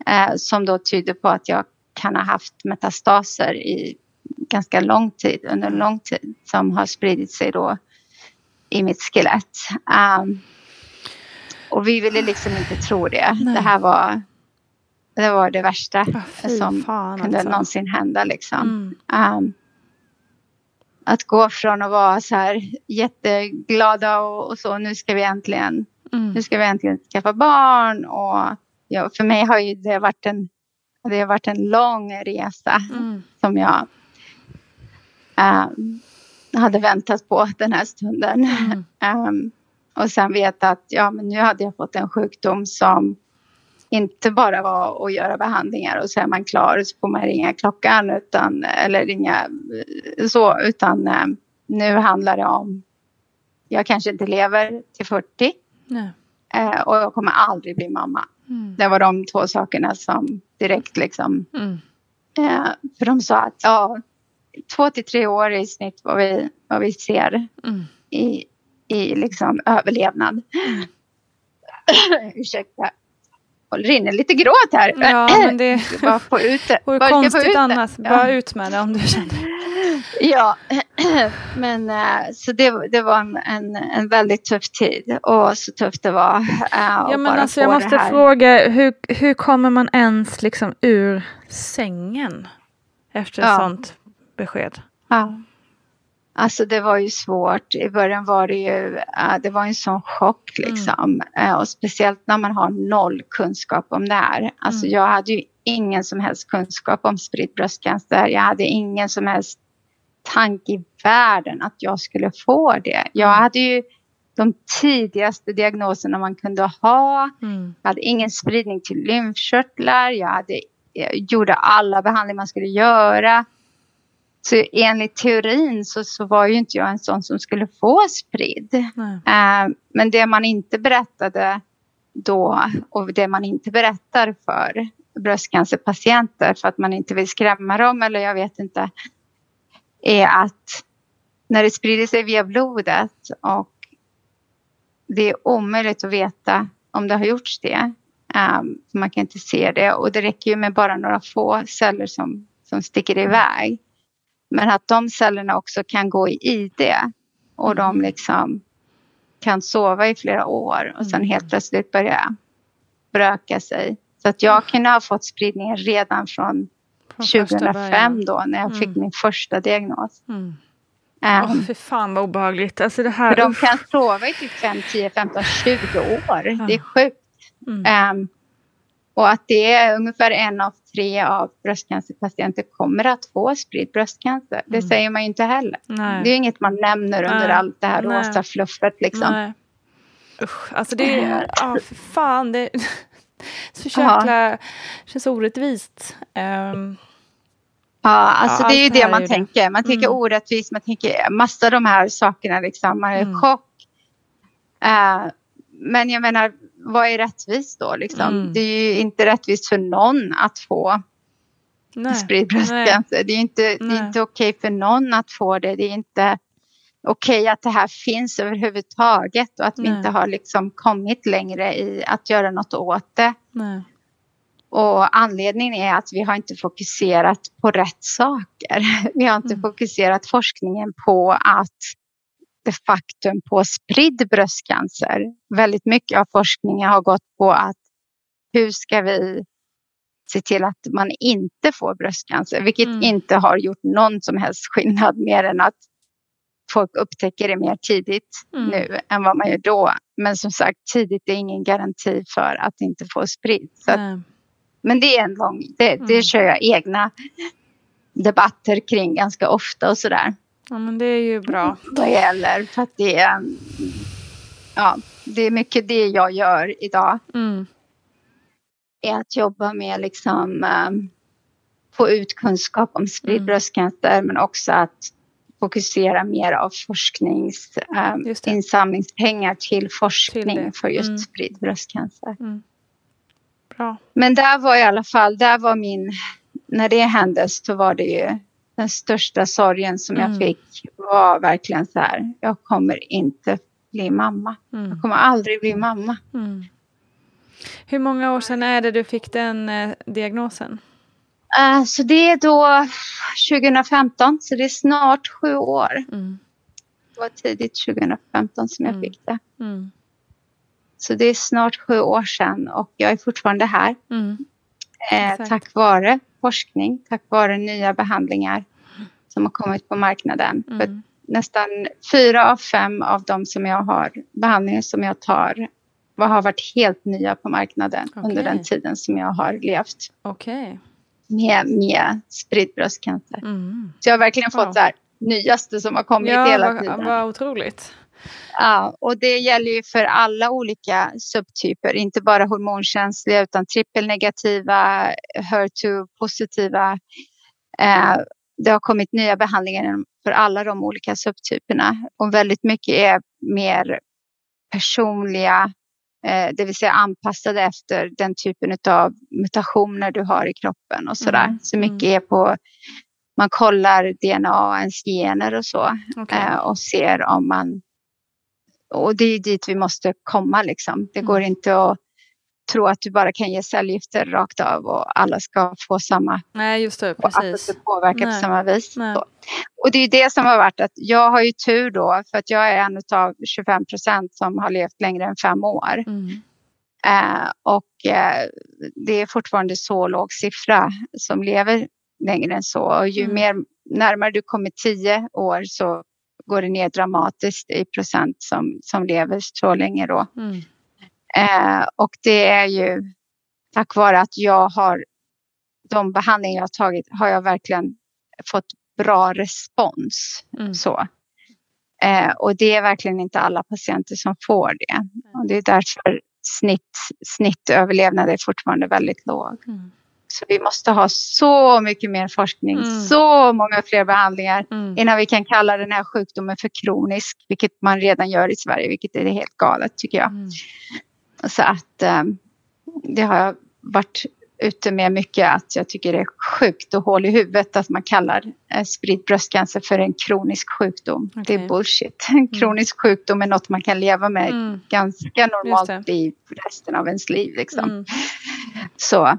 Mm. som då tyder på att jag kan ha haft metastaser i ganska lång tid, under lång tid, som har spridit sig då i mitt skelett. Um, och vi ville liksom inte tro det. Nej. Det här var det, var det värsta oh, som fan, kunde alltså. någonsin hända. Liksom. Mm. Um, att gå från att vara så här jätteglada och, och så, nu ska vi äntligen, mm. nu ska vi äntligen skaffa barn. Och ja, för mig har ju det varit en det har varit en lång resa mm. som jag um, hade väntat på den här stunden. Mm. Um, och sen veta att ja, men nu hade jag fått en sjukdom som inte bara vara att göra behandlingar och så är man klar och så får man ringa klockan utan, eller ringa eh, så, utan eh, nu handlar det om, jag kanske inte lever till 40 Nej. eh, och jag kommer aldrig bli mamma. Mm. Det var de två sakerna som direkt liksom, Mm. för de sa att ja, två till tre år i snitt vad vi, vad vi ser Mm. i, i liksom överlevnad. <laughs> Ursäkta. Och det rinner lite gråt här. Ja, men det <clears throat> Bara få ut det. vore konstigt annars. Ja. Bara ut med det om du känner. <clears throat> Ja, <clears throat> men eh, så det, det var en, en, en väldigt tuff tid. Och så tufft det var. eh, Ja, men alltså jag måste fråga, hur, hur kommer man ens liksom ur sängen efter ett Ja. sånt besked? Ja. Alltså det var ju svårt. I början var det ju, eh, det var en sån chock liksom. Eh, och speciellt när man har noll kunskap om det här. Alltså Mm. jag hade ju ingen som helst kunskap om spridd bröstcancer. Jag hade ingen som helst tanke i världen att jag skulle få det. Jag hade ju de tidigaste diagnoserna man kunde ha. Mm. Jag hade ingen spridning till lymfkörtlar. Jag hade, jag gjorde alla behandlingar man skulle göra. Så enligt teorin så, så var ju inte jag en sån som skulle få spridd. Eh, men det man inte berättade då och det man inte berättar för bröstcancerpatienter för att man inte vill skrämma dem eller jag vet inte. Är att när det sprider sig via blodet och det är omöjligt att veta om det har gjorts det. Um, man kan inte se det och det räcker ju med bara några få celler som, som sticker iväg. Men att de cellerna också kan gå i ID och de liksom kan sova i flera år och sen helt plötsligt börja bröka sig. Så att jag kunde ha fått spridningen redan från Från första 2005 början. då när jag fick Mm. min första diagnos. Mm. Um, Åh, fy fan vad obehagligt. Alltså det här. för de kan sova i typ 5, 10, 15, 20 år. Det är sjukt. Mm. Ehm, och att det är ungefär en av tre av bröstcancerpatienter kommer att få spridd bröstcancer. Det Mm. säger man ju inte heller. Nej. Det är inget man nämner under Nej. allt det här Nej. rosa fluffet. Liksom. Nej. Usch, alltså det är, ja för fan. Det är <laughs> så jäkla, känns orättvist. Ehm, Ja, alltså Ja, det är ju det det man ju det. tänker. Man tänker Mm. orättvist, man tänker massa de här sakerna. Liksom. Man är i Mm. chock. Eh, men jag menar, vad är rättvist då? Liksom? Mm. Det är ju inte rättvist för någon att få nej. spridd bröstcancer. Det är inte, det Nej. är inte okej för någon att få det. Det är inte okej att det här finns överhuvudtaget och att vi Nej. inte har liksom kommit längre i att göra något åt det. nej. Och anledningen är att vi har inte fokuserat på rätt saker. <laughs> Vi har inte Mm. fokuserat forskningen på att det faktum på spridd bröstcancer. Väldigt mycket av forskningen har gått på att hur ska vi se till att man inte får bröstcancer, vilket Mm. inte har gjort någon som helst skillnad mer än att folk upptäcker det mer tidigt Mm. nu än vad man gör då. Men som sagt, tidigt är ingen garanti för att inte få spridd. Nej. men det är en lång, det, det Mm. kör jag egna debatter kring ganska ofta och sådär. Ja, men det är ju bra. Vad gäller, för att det är, ja, det är mycket det jag gör idag. Mm. Är att jobba med liksom um, få ut kunskap om spridd Mm. bröstcancer men också att fokusera mer av forsknings, um, Just det. insamlingspengar till Till forskning det. för just Mm. spridd bröstcancer. Bra. Men där var i alla fall, där var min, när det hände så var det ju den största sorgen som Mm. jag fick var verkligen så här, jag kommer inte bli mamma. Mm. Jag kommer aldrig bli mamma. Mm. Hur många år sedan är det du fick den eh, diagnosen? Eh, så det är då 2015, så det är snart sju år. Mm. Det var tidigt 2015 som jag Mm. fick det. Mm. Så det är snart sju år sedan och jag är fortfarande här. Eh, tack vare forskning, tack vare nya behandlingar som har kommit på marknaden. För Mm. nästan fyra av fem av de som jag har, behandlingar som jag tar, har varit helt nya på marknaden under Okej. den tiden som jag har levt Okej. med, med spridd bröstcancer. Mm. Så jag har verkligen Wow. fått så här, nyaste som har kommit Ja, hela tiden. vad otroligt. Ja, och det gäller ju för alla olika subtyper, inte bara hormonkänsliga utan trippelnegativa, HER2-positiva. Eh, det har kommit nya behandlingar för alla de olika subtyperna och väldigt mycket är mer personliga, eh, det vill säga anpassade efter den typen av mutationer du har i kroppen och sådär. Mm. Så mycket mm. är på, man kollar DNA, ens gener och så okay. Eh, och ser om man, och det är dit vi måste komma liksom. Det går mm. inte att tro att du bara kan ge cellgifter rakt av och alla ska få samma. Nej, just det, precis. Och påverka Nej. på samma vis. Och det är det som har varit att jag har ju tur då för att jag är en av 25 procent som har levt längre än fem år. Mm. Eh, och eh, det är fortfarande så låg siffra som lever längre än så. Och ju mm. mer närmare du kommer tio år så går det ner dramatiskt i procent som, som lever så länge då. Mm. Eh, och det är ju tack vare att jag har de behandlingar jag tagit har jag verkligen fått bra respons. Mm. Så. Eh, och det är verkligen inte alla patienter som får det. Och det är därför snitt, snittöverlevnad är fortfarande väldigt låg. Mm. Så vi måste ha så mycket mer forskning, mm. så många fler behandlingar mm. innan vi kan kalla den här sjukdomen för kronisk, vilket man redan gör i Sverige, vilket är helt galet tycker jag. Mm. Så att eh, det har jag varit ute med mycket att jag tycker det är sjukt och hål i huvudet att man kallar eh, spridd bröstcancer för en kronisk sjukdom. Okay. Det är bullshit. Mm. <laughs> kronisk sjukdom är något man kan leva med mm. ganska normalt i resten av ens liv. Liksom. Mm. Så.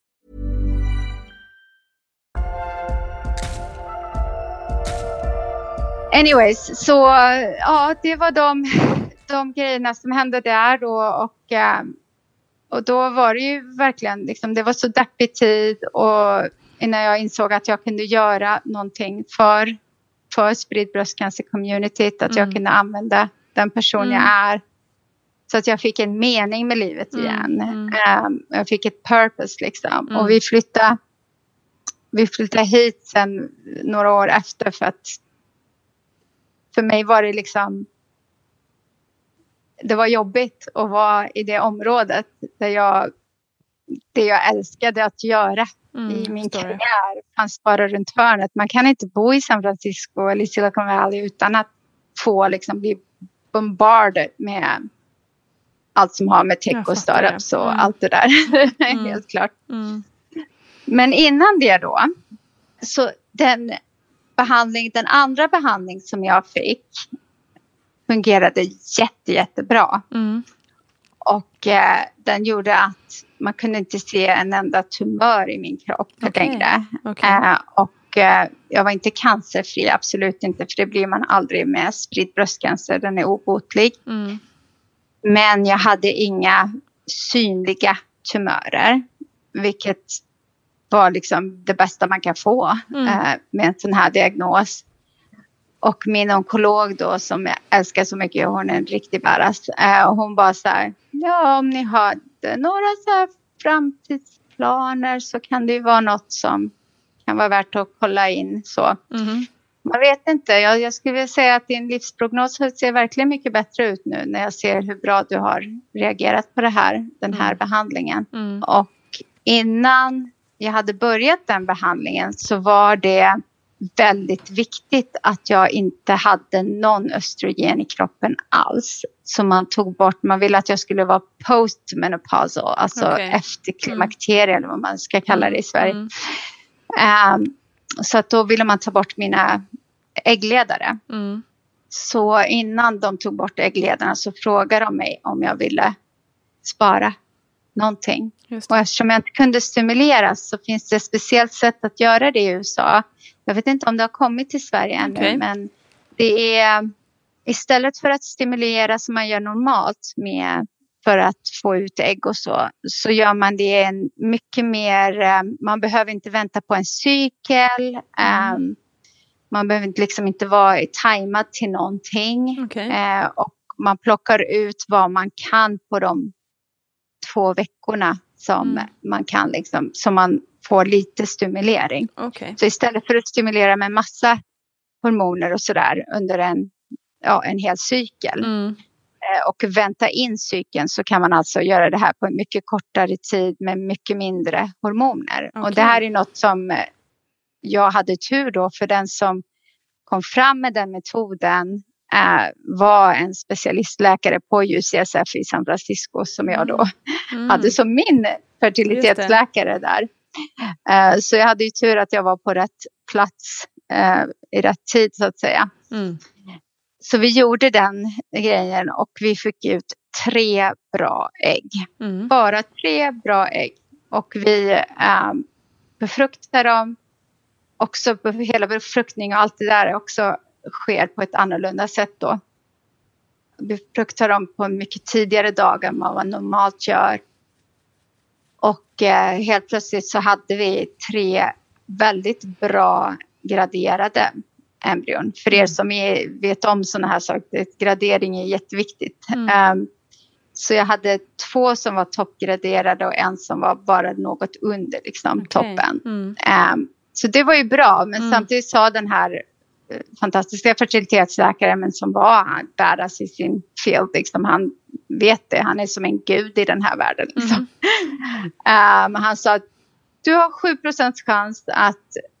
Anyways, så ja, det var de, de grejerna som hände där då och, eh, och då var det ju verkligen liksom, det var så deppig tid och innan jag insåg att jag kunde göra någonting för, för spridd bröstcancer-communityt, att mm. jag kunde använda den person mm. jag är. Så att jag fick en mening med livet mm. igen. Mm. Um, jag fick ett purpose liksom. Och mm. vi flyttade, vi flyttade hit sen några år efter för att för mig var det liksom det var jobbigt att vara i det området där jag, det jag älskade att göra Mm, i min karriär fanns bara runt hörnet. Man kan inte bo i San Francisco eller Silicon Valley utan att få liksom bli bombarded med allt som har med tech och startups och Mm. allt det där. <laughs> Mm. Helt klart. Mm. Men innan det då, så den behandling, den andra behandling som jag fick fungerade jätte, jättebra. Mm. Och eh, den gjorde att man kunde inte se en enda tumör i min kropp Okej. längre. Okej. Eh, och eh, jag var inte cancerfri, absolut inte, för det blir man aldrig med spridd bröstcancer, den är obotlig. Mm. Men jag hade inga synliga tumörer, vilket var liksom det bästa man kan få Mm. eh, med en sån här diagnos. Och min onkolog då som jag älskar så mycket, hon är en riktig bäras. Eh, och hon bara så här, ja om ni har några så här framtidsplaner så kan det ju vara något som kan vara värt att kolla in så. Mhm. Man vet inte. Jag, jag skulle vilja säga att din livsprognos ser verkligen mycket bättre ut nu när jag ser hur bra du har reagerat på det här, den här Mm. behandlingen. Mm. Och innan jag hade börjat den behandlingen så var det väldigt viktigt att jag inte hade någon östrogen i kroppen alls. Så man tog bort, man ville att jag skulle vara postmenopausal, alltså Okej. efter klimakterie eller vad man ska kalla det i Sverige. Mm. Ehm, så att då ville man ta bort mina äggledare. Mm. Så innan de tog bort äggledarna så frågade de mig om jag ville spara någonting. Och eftersom jag inte kunde stimuleras så finns det ett speciellt sätt att göra det i USA. Jag vet inte om det har kommit till Sverige ännu Okej. men det är istället för att stimulera som man gör normalt med för att få ut ägg och så, så gör man det en mycket mer, eh, man behöver inte vänta på en cykel, eh, man behöver inte- liksom inte vara tajmad till någonting. Okej. Eh, och man plockar ut vad man kan på de två veckorna som Mm. man kan, liksom, så man får lite stimulering. Okej. Så istället för att stimulera med massa hormoner och sådär under en, ja, en hel cykel Mm. eh, och vänta in cykeln så kan man alltså göra det här på en mycket kortare tid med mycket mindre hormoner. Och Okej. det här är något som eh, jag hade tur då för den som kom fram med den metoden var en specialistläkare på UCSF i San Francisco som jag då Mm. hade som min fertilitetsläkare där. Eh, så jag hade ju tur att jag var på rätt plats eh, i rätt tid så att säga. Mm. Så vi gjorde den grejen och vi fick ut tre bra ägg. Mm. Bara tre bra ägg. Och vi eh, befruktade dem. Också hela befruktning och allt det där också sker på ett annorlunda sätt då. Befruktar dem på en mycket tidigare dag än vad man normalt gör. Och eh, helt plötsligt så hade vi tre väldigt bra graderade embryon. För er som är, vet om sådana här saker, gradering är jätteviktigt. Mm. Ehm, så jag hade två som var toppgraderade och en som var bara något under liksom, Okej. toppen. Mm. Ehm, så det var ju bra, men Mm. samtidigt sa den här fantastiska fertilitetsläkaren, men som var badass i sin field, liksom, han vet det, han är som en gud i den här världen. Liksom. Ehm, <laughs> han sa att du har 7% chans att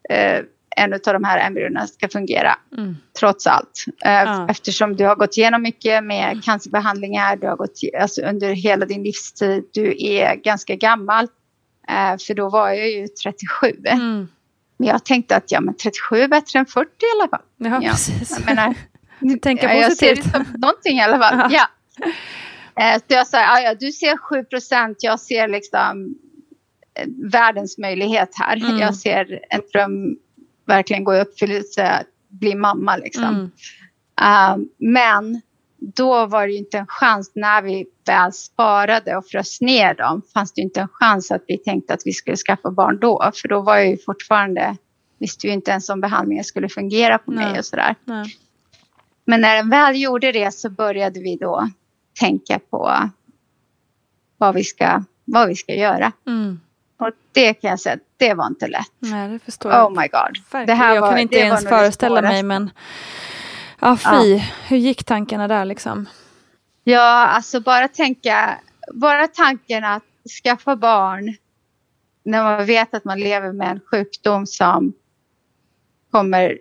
eh, en av de här embryona ska fungera, Mm. trots allt. Eh, Ja. Eftersom du har gått igenom mycket med cancerbehandlingar, du har gått alltså, under hela din livstid, du är ganska gammal. Eh, för då var jag ju 37. Mm. Men jag tänkte att ja, men 37 är bättre än 40 i alla fall. Ja, Ja, precis. Jag menar, <laughs> Tänka ja, jag ser det positivt. som någonting i alla fall. Ja. Eh, Så jag sa, ja, du ser 7 procent, jag ser liksom eh, världens möjlighet här. Mm. Jag ser en dröm verkligen gå i uppfyllelse, bli mamma liksom. Mm. Eh, men då var det ju inte en chans när vi väl sparade och frös ner dem. Fanns det ju inte en chans att vi tänkte att vi skulle skaffa barn då. För då var jag ju fortfarande, visste vi inte ens om behandlingen skulle fungera på mig Nej. och sådär. Nej. Men när den väl gjorde det så började vi då tänka på vad vi ska, vad vi ska göra. Mm. Och det kan jag säga, det var inte lätt. Nej, det förstår jag. Oh my god. Verkligen. här jag var- kan inte det ens det föreställa mig men ja, fy, hur gick tankarna där liksom? Ja, alltså bara tänka, bara tanken att skaffa barn när man vet att man lever med en sjukdom som kommer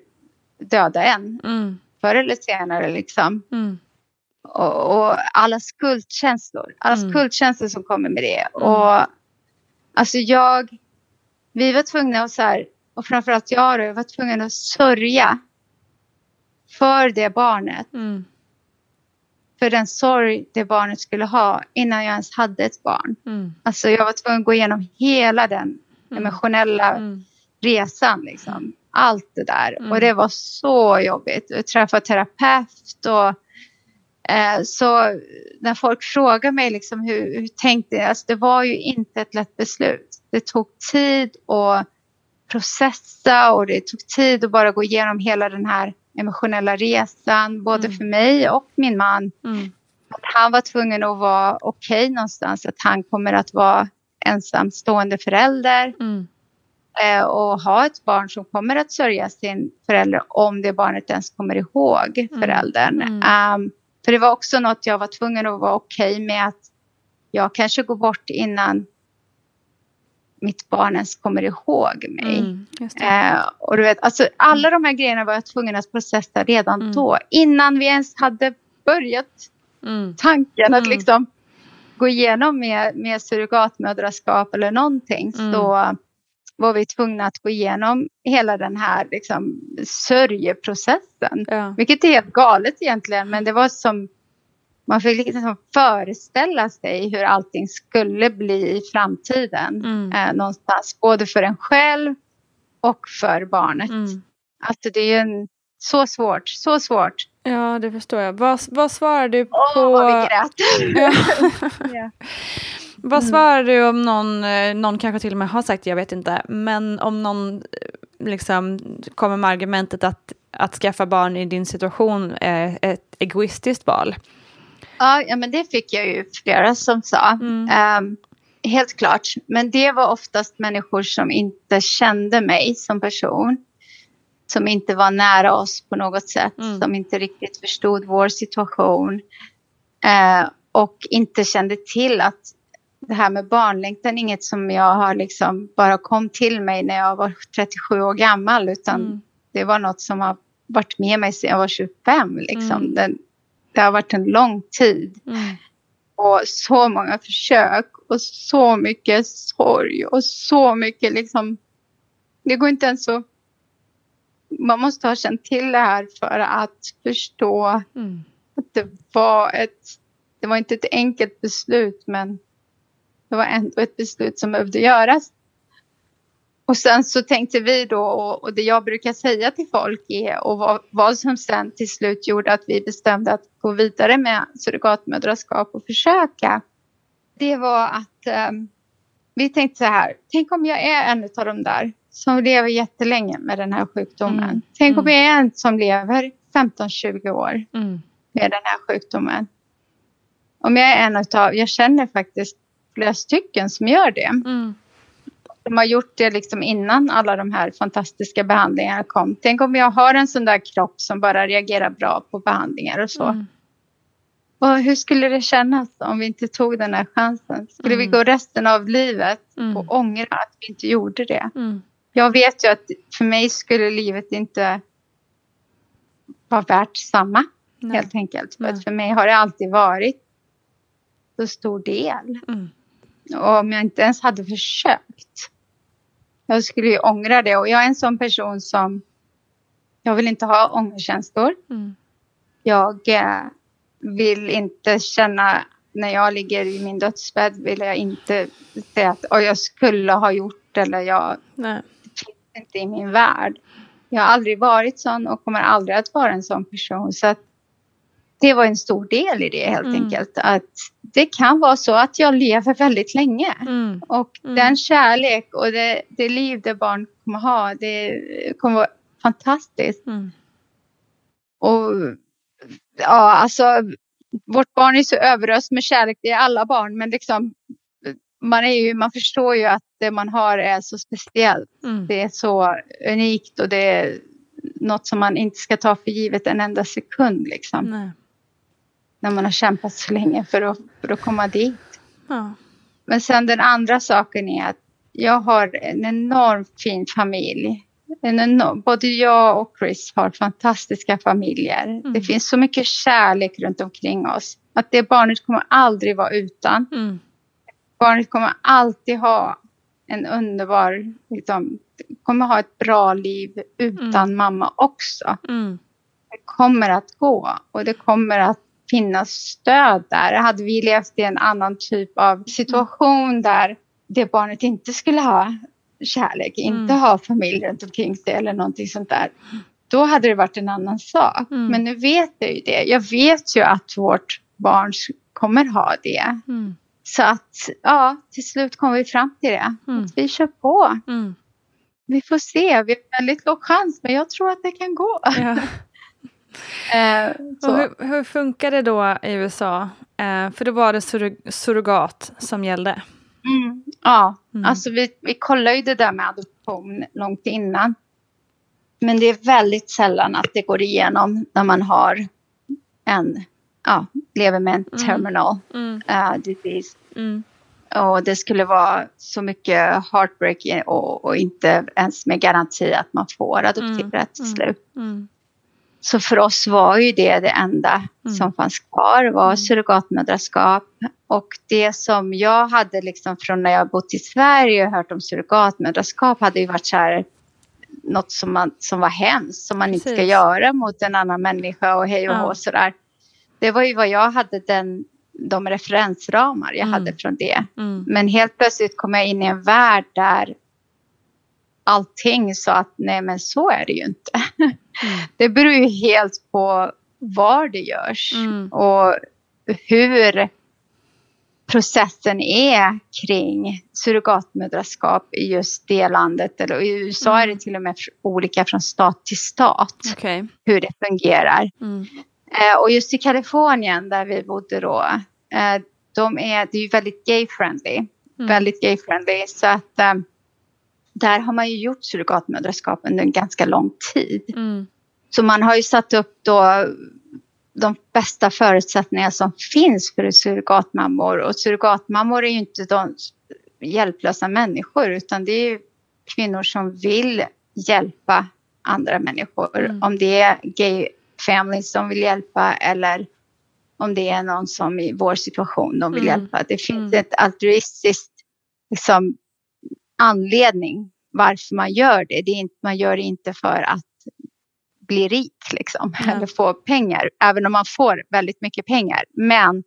döda en Mm. förr eller senare liksom. Mm. Och, och alla skuldkänslor, alla Mm. skuldkänslor som kommer med det. Och alltså jag, vi var tvungna att så här, och framförallt jag då, jag var tvungen att sörja för det barnet. Mm. För den sorg det barnet skulle ha innan jag ens hade ett barn. Mm. Alltså jag var tvungen att gå igenom hela den emotionella Mm. resan. Liksom. Allt det där. Mm. Och det var så jobbigt. Jag träffade terapeut och eh, så när folk frågar mig liksom hur, hur tänkte jag? Alltså det var ju inte ett lätt beslut. Det tog tid att processa och det tog tid att bara gå igenom hela den här emotionella resan. Både Mm. för mig och min man. Mm. Att han var tvungen att vara okej någonstans. Att han kommer att vara ensamstående förälder Mm. eh, och ha ett barn som kommer att sörja sin förälder om det barnet ens kommer ihåg föräldern. Mm. Ehm, för det var också något jag var tvungen att vara okej med att jag kanske går bort innan mitt barn ens kommer ihåg mig. Mm. Eh, och du vet, alltså, alla de här grejerna var jag tvungen att processa redan Mm. då. Innan vi ens hade börjat Mm. tanken att Mm. liksom gå igenom med, med surrogatmödraskap eller någonting Mm. så var vi tvungna att gå igenom hela den här liksom, sörjeprocessen. Ja. Vilket är helt galet egentligen men det var som man fick liksom föreställa sig hur allting skulle bli i framtiden. Mm. Eh, någonstans både för en själv och för barnet. Mm. Alltså det är en, så svårt, så svårt. ja, det förstår jag. Vad, vad svarar du på... Åh, vad vi grät. Ja. <laughs> <laughs> Ja. Vad svarar du om någon, eh, någon kanske till och med har sagt, jag vet inte, men om någon eh, liksom kommer med argumentet att, att skaffa barn i din situation är ett egoistiskt val? Ja, men det fick jag ju flera som sa. Mm. Ehm, helt klart. Men det var oftast människor som inte kände mig som person. Som inte var nära oss på något sätt. Mm. Som inte riktigt förstod vår situation. Eh, och inte kände till att det här med barnlängtan är inget som jag har liksom bara kom till mig när jag var 37 år gammal. Utan Mm. det var något som har varit med mig sedan jag var 25. Liksom. Mm. Den, det har varit en lång tid Mm. och så många försök och så mycket sorg och så mycket liksom. Det går inte ens att. Man måste ha känt till det här för att förstå Mm. att det var ett. Det var inte ett enkelt beslut, men det var ändå ett beslut som behövde göras. Och sen så tänkte vi då, och, det jag brukar säga till folk är, och vad, vad som sen till slut gjorde att vi bestämde att gå vidare med surrogatmödraskap och försöka. Det var att ehm, vi tänkte så här, tänk om jag är en av de där som lever jättelänge med den här sjukdomen. Mm. Tänk om Mm. jag är en som lever 15-20 år Mm. med den här sjukdomen. Om jag är en utav, jag känner faktiskt flera stycken som gör det. Mm. De har gjort det liksom innan alla de här fantastiska behandlingarna kom. Tänk om jag har en sån där kropp som bara reagerar bra på behandlingar och så. Mm. Och hur skulle det kännas om vi inte tog den här chansen? Skulle vi Mm. gå resten av livet Mm. och ångra att vi inte gjorde det? Mm. Jag vet ju att för mig skulle livet inte vara värt samma. Nej. Helt enkelt. För för mig har det alltid varit så stor del. Och om jag inte ens hade försökt. Jag skulle ju ångra det. Och jag är en sån person som. Jag vill inte ha ångerkänslor. Mm. Jag eh, vill inte känna. När jag ligger i min dödsbädd vill jag inte säga att "Oj, jag skulle ha gjort eller jag Nej. inte i min värld. Jag har aldrig varit sån och kommer aldrig att vara en sån person. Så att det var en stor del i det helt Mm. enkelt. Att det kan vara så att jag lever väldigt länge. Mm. Och Mm. den kärlek och det, det liv det barn kommer ha, det kommer vara fantastiskt. Mm. Och ja, alltså vårt barn är så överöst med kärlek, det är alla barn, men liksom man, är ju, man förstår ju att det man har är så speciellt. Mm. Det är så unikt och det är något som man inte ska ta för givet en enda sekund. Liksom. Nej. När man har kämpat så länge för att, för att komma dit. Ja. Men sen den andra saken är att jag har en enormt fin familj. En enorm, både jag och Chris har fantastiska familjer. Mm. Det finns så mycket kärlek runt omkring oss. Att det barnet kommer aldrig vara utan. Mm. Barnet kommer alltid ha en underbar, liksom, kommer ha ett bra liv utan mamma också. Mm. Det kommer att gå och det kommer att finnas stöd där. Hade vi levt i en annan typ av situation där det barnet inte skulle ha kärlek, inte ha familj runt omkring sig eller någonting sånt där. Då hade det varit en annan sak. Mm. Men nu vet jag ju det. Jag vet ju att vårt barn kommer ha det. Mm. Så att ja, till slut kommer vi fram till det. Mm. Vi kör på. Mm. Vi får se. Vi har väldigt låg chans men jag tror att det kan gå. Ja. <laughs> Eh, hur, hur funkar det då i USA? Eh, för då var det surro- surrogat som gällde. Mm, ja, Mm. alltså vi, vi kollar ju det där med adoption långt innan. Men det är väldigt sällan att det går igenom när man har en, ja, lever med en Mm. terminal Mm. eh, disease. Mm. Och det skulle vara så mycket heartbreak och, och inte ens med garanti att man får adoptera till Mm. slut. Mm. Så för oss var ju det det enda Mm. som fanns kvar var surrogatmödraskap. Och det som jag hade liksom från när jag bott i Sverige och hört om surrogatmödraskap hade ju varit så här något som, man, som var hemskt, som man inte ska Precis. göra mot en annan människa och hej och Ja. hå sådär. Det var ju vad jag hade den, de referensramar jag Mm. hade från det. Mm. Men helt plötsligt kom jag in i en värld där allting sa att nej men så är det ju inte. <laughs> Det beror ju helt på var det görs Mm. och hur processen är kring surrogatmödraskap i just det landet. Eller i USA är det till och med olika från stat till stat Okej. hur det fungerar. Mm. Eh, och just i Kalifornien där vi bodde då, eh, de är, det är ju väldigt gay-friendly. Mm. Väldigt gay-friendly. Så att eh, där har man ju gjort surrogatmödraskap under en ganska lång tid. Mm. Så man har ju satt upp då de bästa förutsättningar som finns för surrogatmammor. Och surrogatmammor är ju inte de hjälplösa människor utan det är kvinnor som vill hjälpa andra människor. Mm. Om det är gay families som vill hjälpa eller om det är någon som i vår situation de vill Mm. hjälpa. Det finns Mm. ett altruistiskt liksom, anledning varför man gör det. det är inte, man gör det inte för att bli rik liksom, Ja. eller få pengar, även om man får väldigt mycket pengar. Men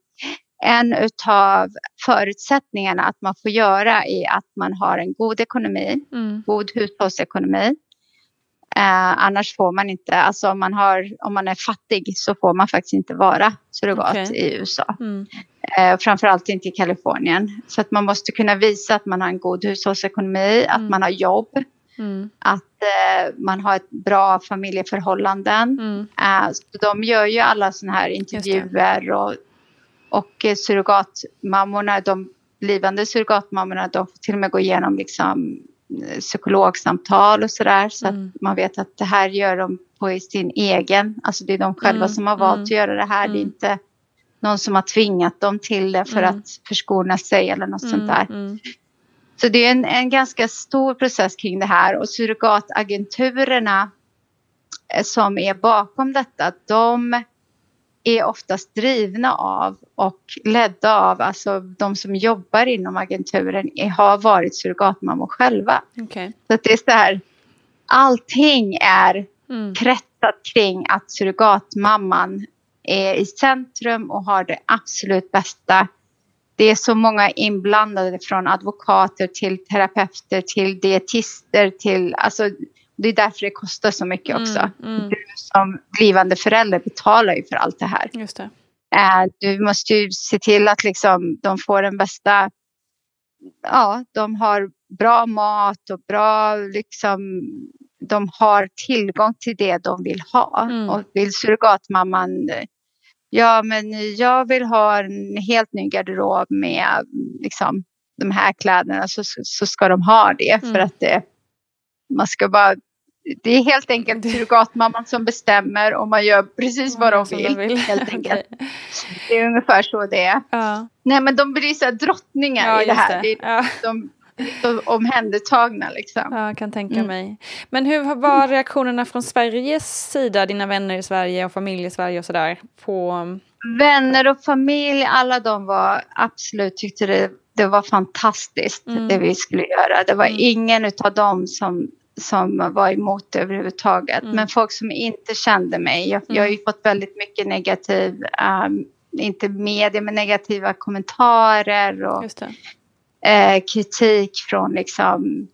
en av förutsättningarna att man får göra är att man har en god ekonomi, Mm. god hushållsekonomi. Eh, annars får man inte, alltså om man, har, om man är fattig så får man faktiskt inte vara surrogat Okej. i USA. Mm. Eh, framförallt inte i Kalifornien. Så att man måste kunna visa att man har en god hushållsekonomi, att Mm. man har jobb, Mm. att eh, man har ett bra familjeförhållanden. Mm. Eh, så de gör ju alla sådana här intervjuer och, och eh, surrogatmammorna, de blivande surrogatmammorna, de får till och med gå igenom liksom, psykologsamtal och sådär. Så Mm. att man vet att det här gör de på sin egen, alltså det är de själva Mm, som har valt mm, att göra det här. Det är mm. inte någon som har tvingat dem till det för Mm. att förskona sig eller något sånt där. Så det är en, en ganska stor process kring det här och surrogatagenturerna eh, som är bakom detta, de är oftast drivna av och ledda av, alltså de som jobbar inom agenturen är, har varit surrogatmammor själva. Okej. Så att det är så här, allting är Mm. kretsat kring att surrogatmamman är i centrum och har det absolut bästa. Det är så många inblandade från advokater till terapeuter till dietister till, alltså det är därför det kostar så mycket också. Mm. Mm. Du som blivande förälder betalar ju för allt det här. Just det. Eh, Du måste ju se till att liksom de får den bästa, ja, de har bra mat och bra, liksom, de har tillgång till det de vill ha. Mm. Och vill surrogatmamman, eh, ja men jag vill ha en helt ny garderob med liksom, de här kläderna så, så ska de ha det för Mm. att det, man ska bara det är helt enkelt surrogatmamman som bestämmer och man gör precis vad de vill. vill. Helt enkelt. <laughs> Det är ungefär så det är. Ja. Nej men de blir så här drottningar Ja, i det här. det. Det. Ja. De de omhändertagna liksom. Ja, jag kan tänka Mm. mig. Men hur var reaktionerna från Sveriges sida, dina vänner i Sverige och familj i Sverige och sådär? På... Vänner och familj, alla de var absolut tyckte det, det var fantastiskt Mm. det vi skulle göra. Det var Mm. ingen av dem som, som var emot det överhuvudtaget. Mm. Men folk som inte kände mig. Jag, jag har ju fått väldigt mycket negativ, um, inte media, men negativa kommentarer och det. eh, kritik från liksom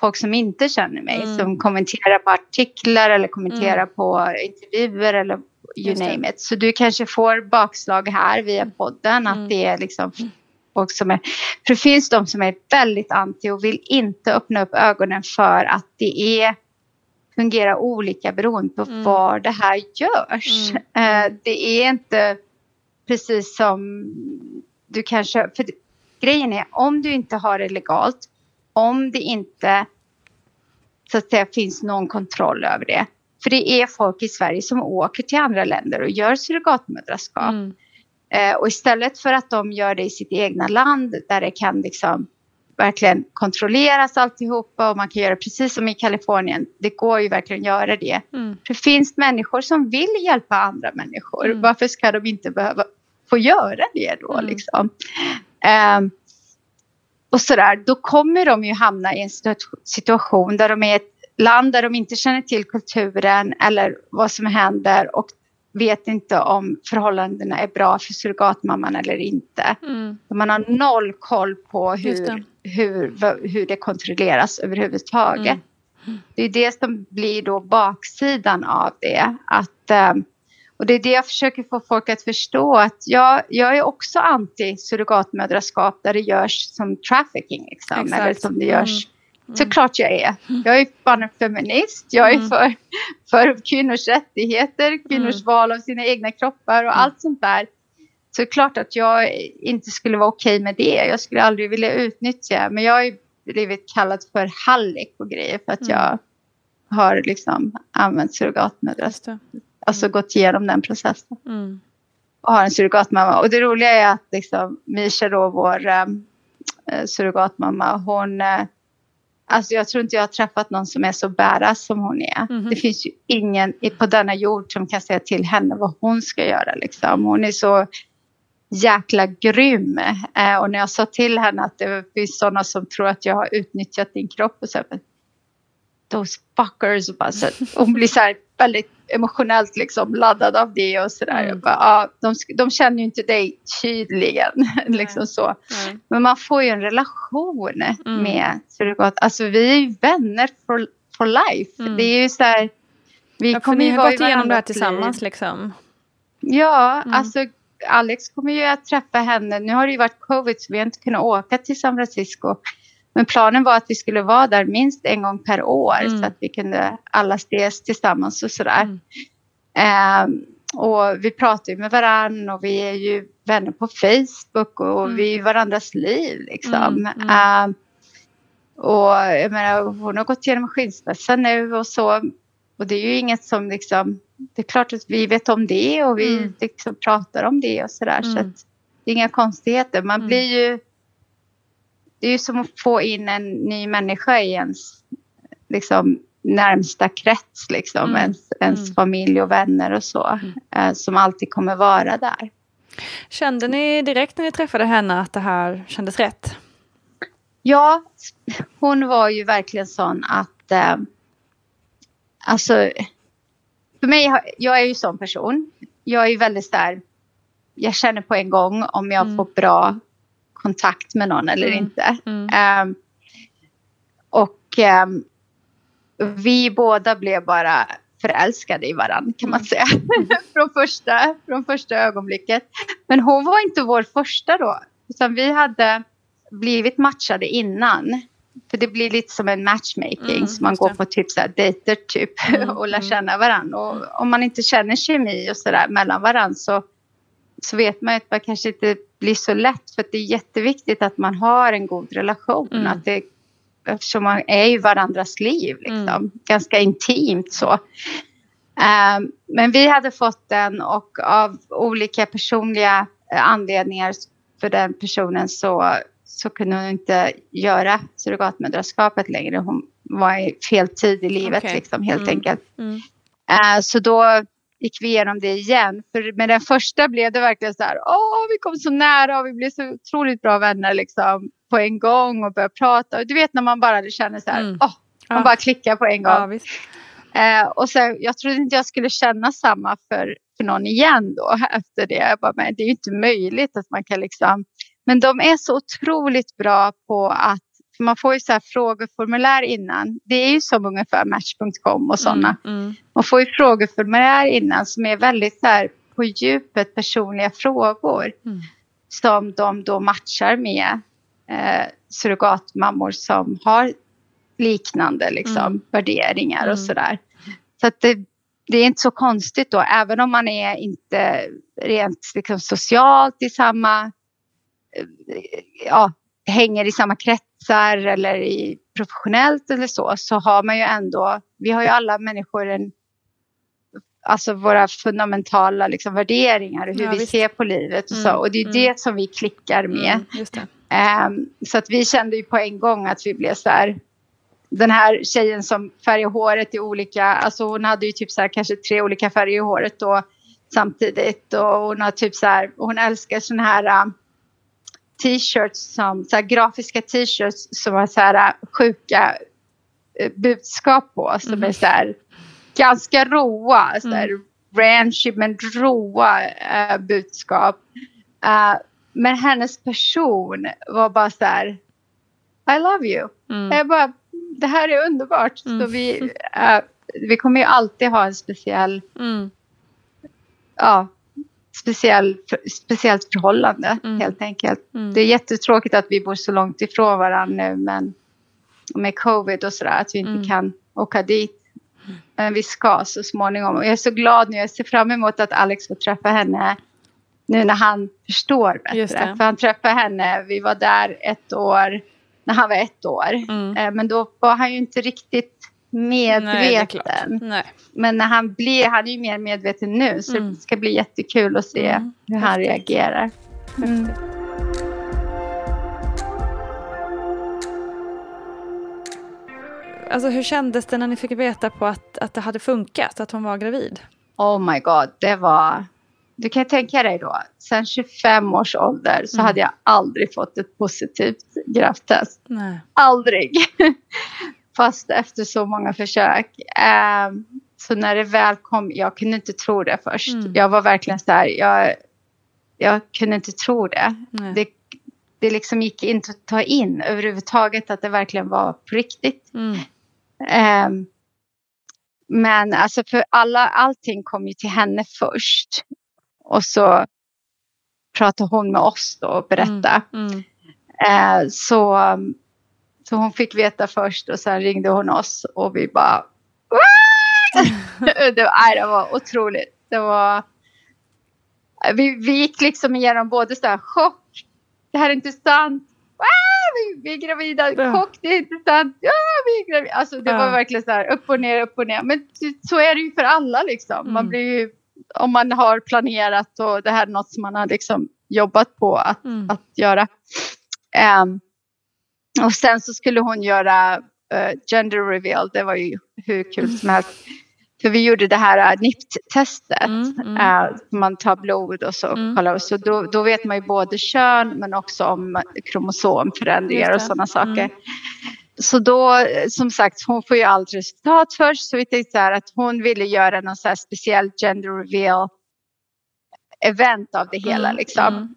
folk som inte känner mig. Mm. Som kommenterar på artiklar eller kommenterar på intervjuer eller you Just det. name it. Så du kanske får bakslag här via podden att Mm. det är liksom folk som är... För det finns de som är väldigt anti och vill inte öppna upp ögonen för att det är fungerar olika beroende på Mm. var det här görs. Mm. <laughs> Eh, det är inte precis som du kanske... För grejen är, om du inte har det legalt, om det inte så att säga finns någon kontroll över det. För det är folk i Sverige som åker till andra länder och gör surrogatmödraskap. Mm. Eh, och istället för att de gör det i sitt egna land där det kan liksom verkligen kontrolleras alltihopa och man kan göra precis som i Kalifornien. Det går ju verkligen att göra det. Mm. Det finns människor som vill hjälpa andra människor. Mm. Varför ska de inte behöva få göra det då? Mm. Liksom? Ehm, och sådär, då kommer de ju hamna i en situ- situation där de är ett land där de inte känner till kulturen eller vad som händer och vet inte om förhållandena är bra för surrogatmamman eller inte. Mm. Man har noll koll på hur, det. hur, hur det kontrolleras överhuvudtaget. Mm. Det är det som blir då baksidan av det. Att, ehm, och det är det jag försöker få folk att förstå. att Jag, jag är också anti surrogatmödraskap där det görs som trafficking. Liksom, Exakt. eller som det görs. Mm. Såklart jag är. Jag är fan en feminist. Jag är Mm. för, för kvinnors rättigheter, kvinnors Mm. val av sina egna kroppar och allt sånt där. Så det är klart att jag inte skulle vara okej med det. Jag skulle aldrig vilja utnyttja. Men jag har ju blivit kallad för hallick och grejer för att Mm. jag har liksom använt surrogatmödrar. Just det. Alltså gått igenom den processen. Mm. Och har en surrogatmamma. Och det roliga är att liksom Misha då, vår um, surrogatmamma, hon... eh, alltså jag tror inte jag har träffat någon som är så badass som hon är. Mhm. Det finns ju ingen på denna jord som kan säga till henne vad hon ska göra. Liksom. Hon är så jäkla grym. Eh, och när jag sa till henne att det finns sådana som tror att jag har utnyttjat din kropp och så här, those fuckers. Och bara, så, hon blir så här väldigt emotionellt liksom laddad av det och sådär. Mm. Bara, ah, de, de känner ju inte dig tydligen. <laughs> liksom så. Nej. Men man får ju en relation Mm. med surrogat. Alltså vi är ju vänner for, for life. Mm. Det är ju så här. Vi Ja, kommer ni ju har gått igenom det här tillsammans liksom. Ja, Mm. alltså Alex kommer ju att träffa henne. Nu har det ju varit covid så vi har inte kunnat åka till San Francisco. Men planen var att vi skulle vara där minst en gång per år Mm. så att vi kunde alla ses tillsammans och sådär. Mm. Ehm, och vi pratar ju med varann och vi är ju vänner på Facebook och Mm. vi är varandras liv liksom. Ehm, och jag menar, hon har gått igenom skilsmässa nu och så. Och det är ju inget som liksom, det är klart att vi vet om det och vi Mm. liksom pratar om det och sådär. Så att det är inga konstigheter. Man blir ju, det är ju som att få in en ny människa i ens liksom, närmsta krets, liksom. Mm. ens, ens Mm. familj och vänner och så. eh, som alltid kommer vara där. Kände ni direkt när ni träffade henne att det här kändes rätt? Ja, hon var ju verkligen sån att... Eh, alltså, för mig, jag är ju sån person. Jag är ju väldigt så här... Jag känner på en gång om jag Mm. får bra kontakt med någon eller Mm. inte. Mm. Ehm, och ehm, vi båda blev bara förälskade i varandra kan man säga. <laughs> från, första, från första ögonblicket. Men hon var inte vår första då. Utan vi hade blivit matchade innan. För det blir lite som en matchmaking. Mm, så man går på typ så här dejter typ. <laughs> Mm, och lär mm. känna varandra. Och om man inte känner kemi och sådär mellan varandra så, så vet man ju att man kanske inte blir så lätt. För att det är jätteviktigt att man har en god relation. Mm. Att det eftersom man är i varandras liv. Liksom. Mm. Ganska intimt så. Um, men vi hade fått den och av olika personliga anledningar för den personen så, så kunde hon inte göra surrogatmödraskapet längre. Hon var i fel tid i livet okay. liksom, helt mm. enkelt. Uh, så då gick vi igenom det igen. För med den första blev det verkligen så här, åh vi kom så nära och vi blev så otroligt bra vänner liksom på en gång och började prata. Och du vet när man bara känner så här, mm. åh, man ja. bara klickar på en gång. Ja, eh, och sen, jag trodde inte jag skulle känna samma för, för någon igen då <laughs> efter det. Jag bara, men det är ju inte möjligt att man kan liksom. Men de är så otroligt bra på att man får ju så här frågeformulär innan. Det är ju som ungefär Match.com och sådana. Mm, mm. Man får ju frågeformulär innan som är väldigt så här på djupet personliga frågor. Mm. Som de då matchar med eh, surrogatmammor som har liknande liksom, mm. värderingar och mm. sådär. Så att det, det, är inte så konstigt då, även om man är inte rent liksom, socialt i samma, eh, ja, hänger i samma kretsar eller i professionellt eller så, så har man ju ändå, vi har ju alla människor en, alltså våra fundamentala liksom, värderingar och hur ja, vi visst. ser på livet och så. Mm, och det är mm. det som vi klickar med. Mm, um, så att vi kände ju på en gång att vi blev så här, den här tjejen som färgar håret i olika, alltså hon hade ju typ så här kanske tre olika färger i håret då samtidigt och hon har typ så här, hon älskar sån här t-shirts som så här, grafiska t-shirts som har så här äh, sjuka uh, budskap på som mm. är så här ganska råa, så här, mm. ranchy men råa uh, budskap. Uh, men hennes person var bara så här I love you. Mm. Jag bara, det här är underbart. Mm. Så vi, <laughs> vi kommer ju alltid ha en speciell mm. ja, speciell, speciellt förhållande mm. helt enkelt. Mm. Det är jättetråkigt att vi bor så långt ifrån varandra nu men med covid och sådär att vi inte mm. kan åka dit. Men vi ska så småningom. Och jag är så glad nu. Jag ser fram emot att Alex får träffa henne nu när han förstår bättre. För han träffade henne, vi var där ett år, när han var ett år. Mm. Eh, men då var han ju inte riktigt medveten. Nej. Men när han blir, han är ju mer medveten nu så mm. det ska bli jättekul att se mm. hur han reagerar. Mm. Alltså hur kändes det när ni fick veta på att, att det hade funkat, att hon var gravid? Oh my god, det var... Du kan tänka dig då, sen 25 års ålder så mm. hade jag aldrig fått ett positivt gravtest. Aldrig. Fast efter så många försök. Eh, så när det väl kom, jag kunde inte tro det först. Mm. Jag var verkligen så här, jag, jag kunde inte tro det. Det, det liksom gick inte att ta in överhuvudtaget att det verkligen var på riktigt. Mm. Eh, men alltså för alla, allting kom ju till henne först. Och så pratade hon med oss då och berättade. Mm. Eh, så så hon fick veta först och sen ringde hon oss och vi bara <laughs> det, var, det var otroligt. Det var, vi, vi gick liksom igenom både så här chock, det här är inte sant, vi, vi är gravida, chock, det är inte sant, ja, vi är gravida. Alltså det var verkligen så här upp och ner, upp och ner. Men så är det ju för alla liksom. Man mm. blir ju, om man har planerat och det här är något som man har liksom jobbat på att, mm. att göra. Um, och sen så skulle hon göra uh, gender reveal. Det var ju hur kul som helst. För vi gjorde det här uh, NIPT-testet. Mm, mm. Uh, man tar blod och så mm. kollar. Så då, då, vet man ju både kön men också om kromosomförändringar och sådana saker. Mm. Så då, som sagt, hon får ju allt resultat först. Så vi tänkte så här att hon ville göra någon så här speciell gender reveal event av det hela. Mm, liksom.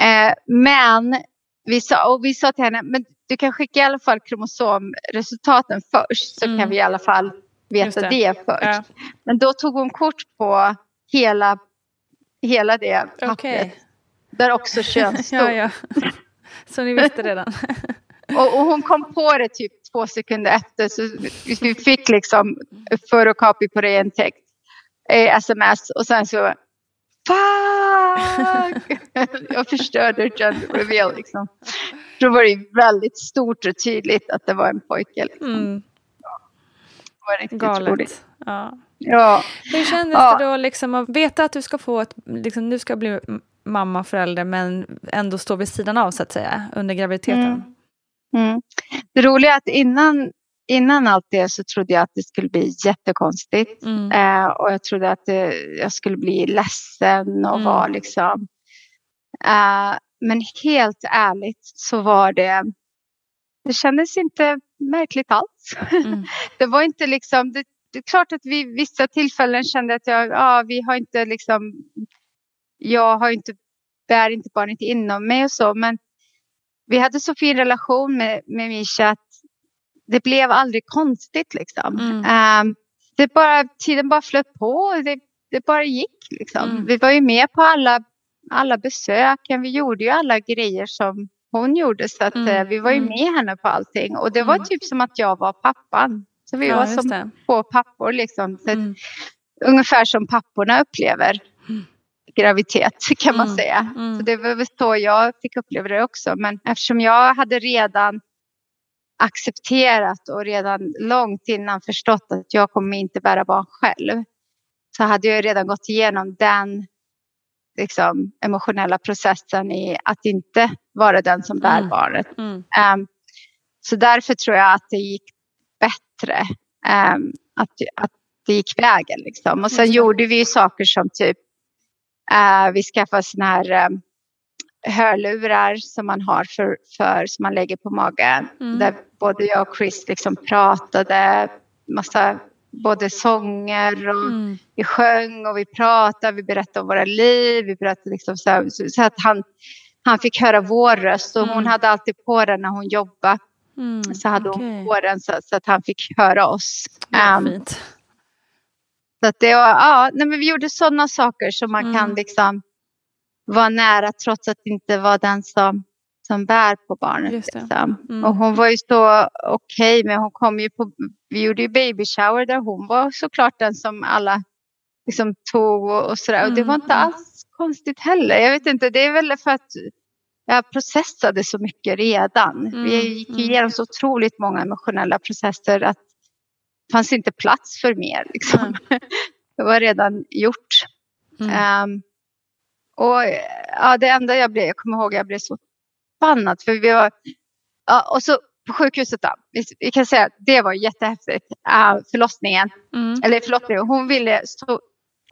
Eh, men vi sa, och vi sa till henne, men du kan skicka i alla fall kromosomresultaten först så mm. kan vi i alla fall veta det. det. först. Ja. Men då tog hon kort på hela, hela det pappret. Okay. Där också kön <laughs> stod. ja, ja. <laughs> Så ni visste redan. <laughs> och, och, hon kom på det typ två sekunder efter så vi fick liksom photocopy på det i en text, eh, sms och sen så fuck! <laughs> jag förstörde gender reveal liksom. Då var det väldigt stort och tydligt att det var en pojke. Liksom. Mm. Det var riktigt Galet. roligt. Ja. Ja. Hur kändes Ja. det då liksom att veta att du ska få ett, liksom, nu ska bli mamma, förälder, men ändå stå vid sidan av så att säga under graviditeten? Mm. Mm. Det roliga är att innan, innan allt det så trodde jag att det skulle bli jättekonstigt. Mm. Eh, och jag trodde att det, jag skulle bli ledsen och Mm. vara liksom... Eh, men helt ärligt så var det... Det kändes inte märkligt alls. Mm. <laughs> det var inte liksom... Det, det är klart att vid vissa tillfällen kände att jag, ja, vi har inte liksom... Jag har inte, bär inte barnet inom mig och så, men vi hade så fin relation med, med Misha att det blev aldrig konstigt liksom. Mm. Ehm, det bara, tiden bara flöt på. Det, det bara gick liksom. Mm. Vi var ju med på alla, alla besöken. Vi gjorde ju alla grejer som hon gjorde. Så att, Mm. eh, vi var ju Mm. med henne på allting. Och det var Mm. typ som att jag var pappan. Så vi Ja, var som det. två pappor liksom. Så att, Mm. Ungefär som papporna upplever graviditet kan man Mm. säga. Mm. Så det var väl så jag fick uppleva det också. Men eftersom jag hade redan accepterat och redan långt innan förstått att jag kommer inte bära barn själv. Så hade jag redan gått igenom den liksom, emotionella processen i att inte vara den som bär Mm. barnet. Mm. Ehm, så därför tror jag att det gick bättre. ehm, att, att det gick vägen. Liksom. Och sen det. gjorde vi ju saker som typ, eh, vi skaffade såna här um, hörlurar som man har för, för som man lägger på magen. Mm. Där både jag och Chris liksom pratade massa både sånger och Mm. vi sjöng och vi pratade, vi berättade om våra liv, vi berättade liksom så, här, så, så att han, han fick höra vår röst och hon Mm. hade alltid på den när hon jobbade. Mm. Så hade Okej. hon på den så, så att han fick höra oss. Ja, fint. så att det var, ja, nej, men vi gjorde sådana saker som man Mm. kan liksom vara nära trots att det inte var den som, som bär på barnet. Liksom. Mm. Och hon var ju så okej, men hon kom ju på, vi gjorde ju baby shower där hon var såklart den som alla liksom tog och, och sådär. Och det var inte mm. alls konstigt heller. Jag vet inte, det är väl för att jag processade så mycket redan. Mm, Vi gick mm. igenom så otroligt många emotionella processer att det fanns inte plats för mer. Liksom. <laughs> det var redan gjort. Mm. Och ja, det enda jag blev, jag kommer ihåg jag blev så förbannad för vi var, ja, och så på sjukhuset då, vi, vi kan säga att det var jättehäftigt, uh, förlossningen, Mm. eller förlossningen, hon ville stå,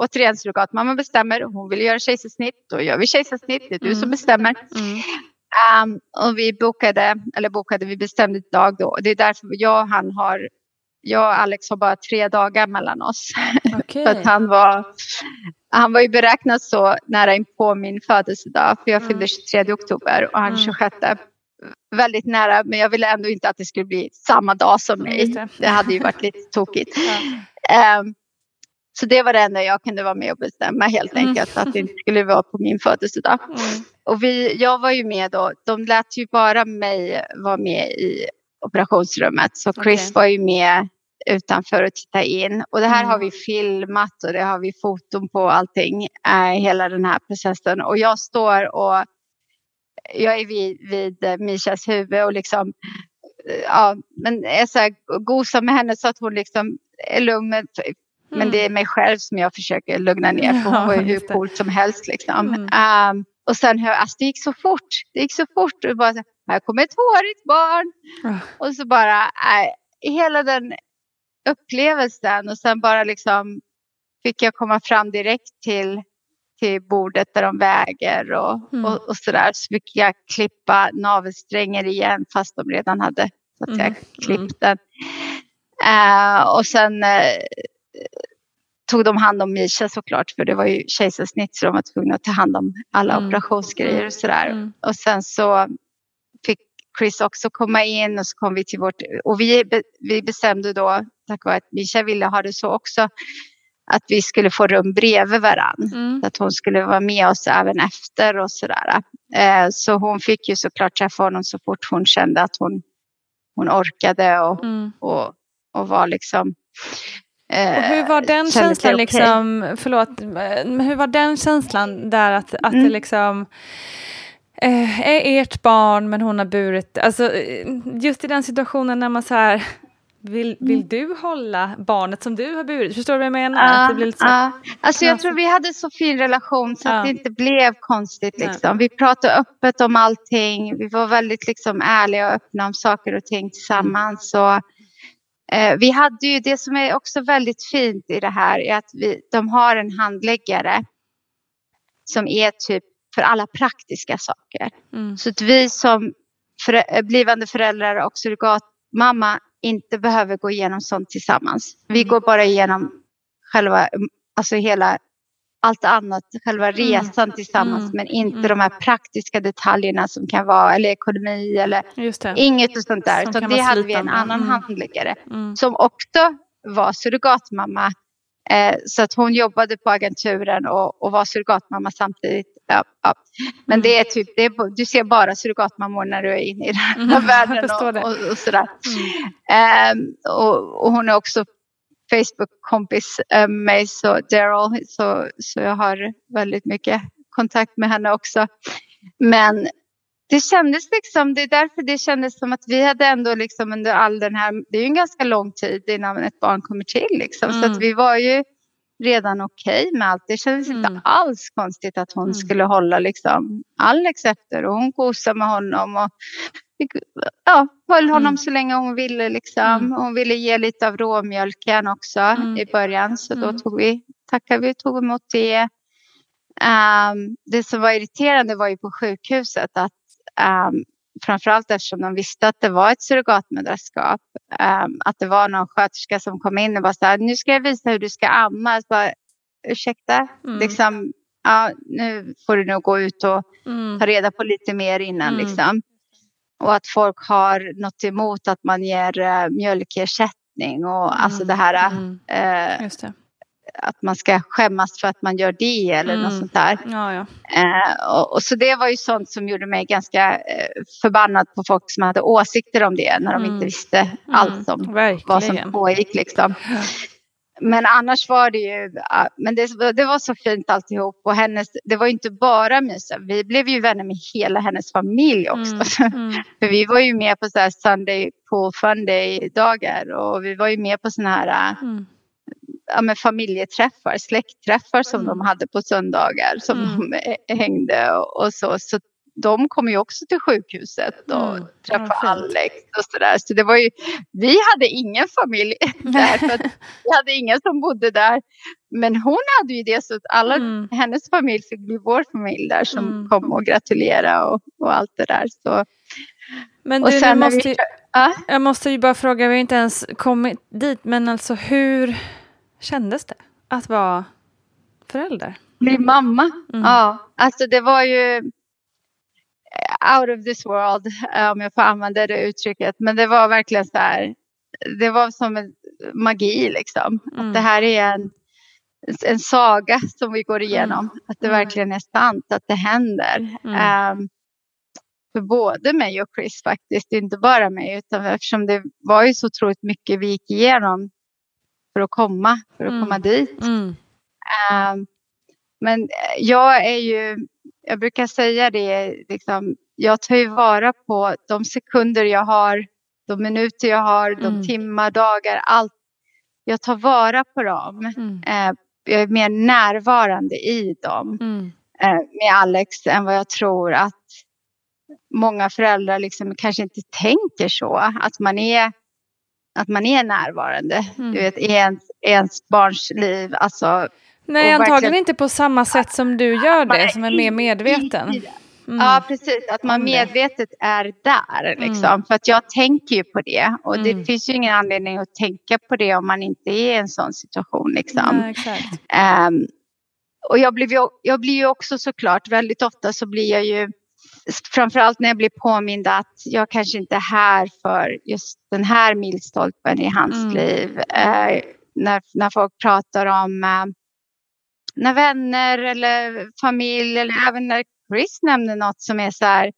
återigen surrogatmamma bestämmer, hon ville göra kejsarsnitt, då gör vi kejsarsnitt, det är du Mm. som bestämmer. Mm. Um, och vi bokade, eller bokade, vi bestämde ett dag då. Det är därför jag och han har, jag och Alex har bara tre dagar mellan oss. <laughs> Okej. För att han var, han var ju beräknad så nära in på min födelsedag. För jag Mm. fyllde 23 oktober och han Mm. 26. Väldigt nära, men jag ville ändå inte att det skulle bli samma dag som mig. det. Hade ju varit lite <laughs> tokigt. Ja. Ehm, så det var det enda jag kunde vara med och bestämma helt Mm. enkelt. Att det inte skulle vara på min födelsedag. Mm. Och vi, jag var ju med då. De lät ju bara mig vara med i operationsrummet. Så Chris Okej. var ju med utanför och titta in. Och det här Mm. har vi filmat och det har vi foton på allting. Eh, hela den här processen. Och jag står och jag är vid, vid eh, Mishas huvud och liksom eh, ja, men är så här, gosar med henne så att hon liksom är lugn. Med, Men Mm. det är mig själv som jag försöker lugna ner. För hon var ju hur just det. cool som helst. Liksom. Mm. Ehm, och sen hör alltså, det gick så fort. Det gick så fort. Och bara, här, kommer ett hårigt barn. Ah. Och så bara, äh, hela den upplevelsen. Och sen bara liksom fick jag komma fram direkt till, till bordet där de väger och, Mm. och, och sådär. Så fick jag klippa navelsträngar igen fast de redan hade så att säga, Mm. klippt den. Eh, och sen eh, tog de hand om Misha såklart för det var ju kejsarsnitt så de var tvungna att ta hand om alla Mm. operationsgrejer och sådär. Mm. Och sen så fick Chris också komma in och så kom vi till vårt... Och vi, vi bestämde då, tack vare att Misha ville ha det så också, att vi skulle få rum bredvid varann. Mm. Så att hon skulle vara med oss även efter och sådär. Eh, så hon fick ju såklart träffa honom så fort hon kände att hon, hon orkade och, Mm. och, och var liksom... eh, Och hur var den känslan, okej. liksom, förlåt, hur var den känslan där att, att det Mm. liksom, eh, är ert barn men hon har burit, alltså just i den situationen när man så här vill, vill Mm. du hålla barnet som du har burit? Förstår du vad jag menar? Ja, att det blir lite så, ja. Alltså jag tror vi hade så fin relation så Ja. att det inte blev konstigt. Liksom. Vi pratade öppet om allting. Vi var väldigt liksom, ärliga och öppna om saker och ting tillsammans. Så, eh, vi hade ju det som är också väldigt fint i det här är att vi, de har en handläggare som är typ för alla praktiska saker. Mm. Så att vi som förä- blivande föräldrar och surrogatmamma inte behöver gå igenom sånt tillsammans. Vi Mm. går bara igenom själva, alltså hela allt annat, själva resan tillsammans Mm. men inte Mm. de här praktiska detaljerna som kan vara, eller ekonomi eller inget och sånt där. Som Så det hade vi en annan Mm. handläggare Mm. som också var surrogatmamma. Eh, så att hon jobbade på agenturen och, och var surrogatmamma samtidigt. Ja, ja. Men Mm. det är typ, det är, du ser bara surrogatmammor när du är inne i den här Mm, <laughs> världen och, och, och sådär. Mm. Ehm, och, och hon är också Facebook-kompis eh, med mig, så Daryl, så, så jag har väldigt mycket kontakt med henne också. Men det kändes liksom, det är därför det kändes som att vi hade ändå liksom under all den här, det är ju en ganska lång tid innan ett barn kommer till liksom. Så Mm. att vi var ju redan okej med allt. Det kändes Mm. inte alls konstigt att hon Mm. skulle hålla liksom Alex efter och hon gosade med honom och ja, höll honom Mm. så länge hon ville liksom. Mm. Hon ville ge lite av råmjölken också Mm. i början så då Mm. tog vi, tackade vi och tog emot det. Ehm, det som var irriterande var ju på sjukhuset att um, framförallt eftersom de visste att det var ett surrogatmödraskap. ehm, att det var någon sköterska som kom in och bara så här, nu ska jag visa hur du ska amma. Så bara, Ursäkta, Mm. liksom, ja, nu får du nog gå ut och Mm. ta reda på lite mer innan. Mm. Liksom. Och att folk har något emot att man ger uh, mjölkersättning och alltså det här Mm. Just det. Att man ska skämmas för att man gör det eller något Mm. sånt där. Ja, ja. Eh, och, och så det var ju sånt som gjorde mig ganska eh, förbannad på folk som hade åsikter om det när de Mm. inte visste allt om vad som Verkligen. pågick. Liksom. Men annars var det ju, men det, det var så fint alltihop och hennes, det var ju inte bara Mysa, vi blev ju vänner med hela hennes familj också. Mm. Mm. <laughs> För vi var ju med på så här Sunday Pool Funday dagar och vi var ju med på sådana här äh, Mm. Ja, familjeträffar, släktträffar som Mm. de hade på söndagar som Mm. de eh, hängde och, och så. Så de kom ju också till sjukhuset och Mm. träffade fint. Alex och sådär. Så det var ju, vi hade ingen familj <laughs> där för <laughs> vi hade ingen som bodde där. Men hon hade ju det så att alla Mm. hennes familj fick bli vår familj där som Mm. kom och gratulerade och, och allt det där. Så, Men och du, sen måste, vi, ju- ja, jag måste ju bara fråga, vi har inte ens kommit dit, men alltså hur kändes det att vara förälder? bli mamma. Mm. Ja, alltså det var ju eh, out of this world, eh, om jag får använda det uttrycket. Men det var verkligen så här, det var som en magi liksom. Mm. Att det här är en, en saga som vi går igenom. Att det Mm. verkligen är sant, att det händer. Mm. Ehm, för både mig och Chris faktiskt, inte bara mig. Utan eftersom det var ju så otroligt mycket vi gick igenom för att komma, för att Mm. komma dit. Mm. Ehm, men eh, jag är ju, jag brukar säga det, liksom, jag tar ju vara på de sekunder jag har, de minuter jag har, de Mm. timmar, dagar, allt. Jag tar vara på dem. Eh, jag är mer närvarande i dem eh, med Alex än vad jag tror att många föräldrar liksom kanske inte tänker så. Att man är, att man är närvarande Mm. du vet, i ens, ens barns liv. Alltså, Nej, antagligen inte på samma sätt som du gör det, som är mer medveten. Mm. Ja, precis. Att man medvetet är där. Liksom. Mm. För att jag tänker ju på det. Och det Mm. finns ju ingen anledning att tänka på det om man inte är i en sån situation. Liksom. Nej, exakt. Ehm, och jag blir, ju, jag blir ju också såklart, väldigt ofta så blir jag ju, framförallt när jag blir påmind att jag kanske inte är här för just den här milstolpen i hans Mm. liv. Eh, när, när folk pratar om eh, när vänner eller familj eller även när Chris nämner något som är så här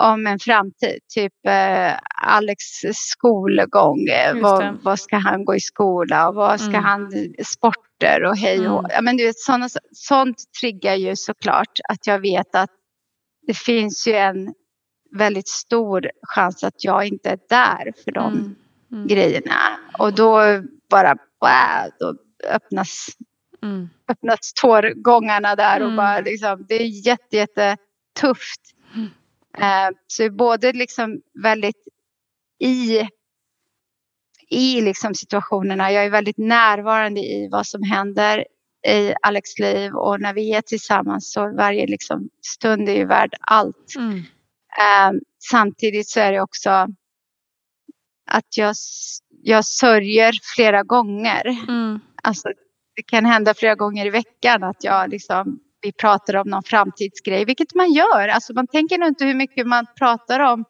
om en framtid, typ eh, Alex skolgång. Eh, vad, vad ska han gå i skola och vad ska Mm. han, sporter och hej och Mm. ja, men du vet, såna, sånt triggar ju såklart att jag vet att det finns ju en väldigt stor chans att jag inte är där för de Mm. Mm. grejerna. Och då bara, wow, då öppnas, Mm. öppnas tårgångarna där och Mm. bara liksom, det är jätte, jätte tufft. Mm. Eh, så både liksom väldigt i, i liksom situationerna. Jag är väldigt närvarande i vad som händer i Alex liv och när vi är tillsammans så varje liksom stund är ju värd allt. Mm. Eh, samtidigt så är det också att jag, jag sörjer flera gånger. Mm. Alltså, det kan hända flera gånger i veckan att jag liksom, vi pratar om någon framtidsgrej, vilket man gör. Alltså, man tänker nog inte hur mycket man pratar om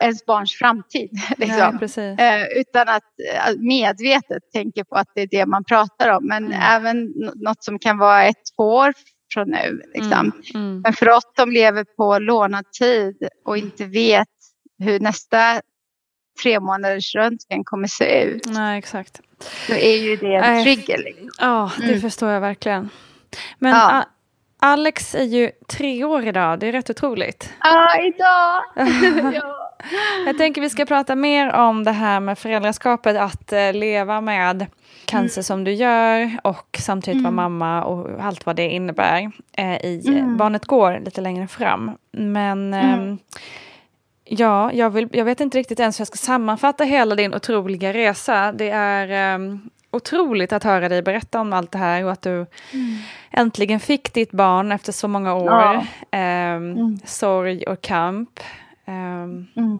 ens barns framtid. <laughs> Liksom. Precis. Eh, utan att eh, medvetet tänka på att det är det man pratar om. Men Mm. även något som kan vara ett, två år från nu. Liksom. Mm. Mm. Men för oss som lever på lånad tid och inte vet hur nästa tre månaders röntgen kommer se ut. Nej, exakt. Så är ju det en trigger. Liksom. Ja, det Mm. förstår jag verkligen. Men Ja. Alex är ju tre år idag, det är rätt otroligt. Ja, idag. <laughs> ja. Jag tänker vi ska prata mer om det här med föräldraskapet, att eh, leva med cancer som du gör och samtidigt vara Mm. mamma och allt vad det innebär eh, i eh, Mm. Barnet går lite längre fram. Men Mm. ehm, ja, jag, vill, jag vet inte riktigt ens hur jag ska sammanfatta hela din otroliga resa. Det är ehm, otroligt att höra dig berätta om allt det här och att du äntligen fick ditt barn efter så många år. Ja. Mm. Sorg och kamp. Ehm, Mm.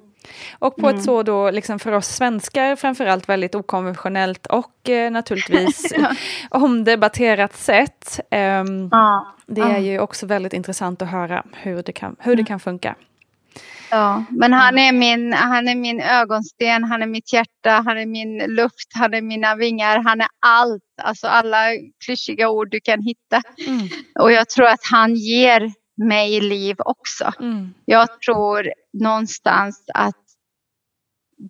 och på Mm. ett så då, liksom för oss svenskar framförallt väldigt okonventionellt och eh, naturligtvis <laughs> omdebatterat sätt. Ehm, Ja. det Ja. är ju också väldigt intressant att höra hur det kan, hur det kan funka. Ja, men han är, min, han är min ögonsten, han är mitt hjärta, han är min luft, han är mina vingar, han är allt. Alltså alla klyschiga ord du kan hitta. Mm. Och jag tror att han ger mig liv också. Mm. Jag tror någonstans att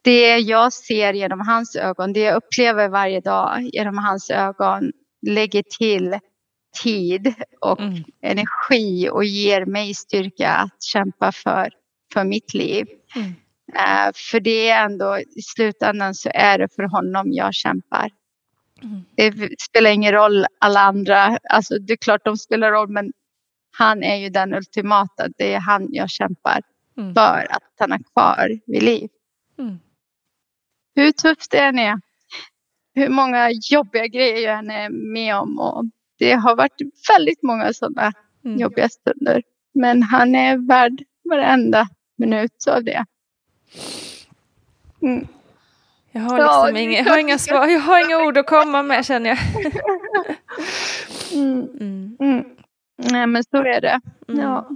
det jag ser genom hans ögon, det jag upplever varje dag genom hans ögon lägger till tid och Mm. energi och ger mig styrka att kämpa för, för mitt liv. Mm. Eh, för det är ändå, i slutändan så är det för honom jag kämpar. Mm. Det spelar ingen roll alla andra, alltså det är klart de spelar roll men han är ju den ultimata, det är han jag kämpar Mm. för att stanna kvar vid liv. Mm. Hur tufft det än är, hur många jobbiga grejer jag än är med om och det har varit väldigt många sådana Mm. jobbiga stunder. Men han är värd varenda minut av det. Mm. Jag har, Ja, liksom är inga, jag, har inga svar, jag har inga ord att komma med känner jag. <laughs> Mm. Nej men så är det. Mm. Ja.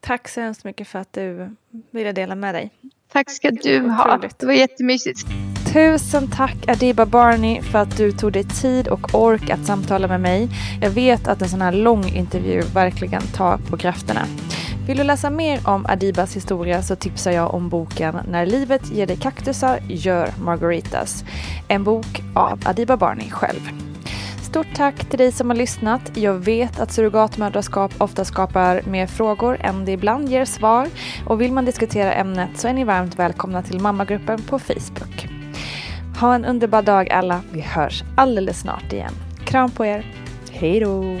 Tack så hemskt mycket för att du ville dela med dig. Tack ska du ha. Det var jättemysigt. Tusen tack Adiba Barney för att du tog dig tid och ork att samtala med mig. Jag vet att en sån här lång intervju verkligen tar på krafterna. Vill du läsa mer om Adibas historia så tipsar jag om boken När livet ger dig kaktusar, gör margaritas. En bok av Adiba Barney själv. Stort tack till dig som har lyssnat. Jag vet att surrogatmödraskap ofta skapar mer frågor än det ibland ger svar. Och vill man diskutera ämnet så är ni varmt välkomna till mammagruppen på Facebook. Ha en underbar dag alla. Vi hörs alldeles snart igen. Kram på er. Hej då!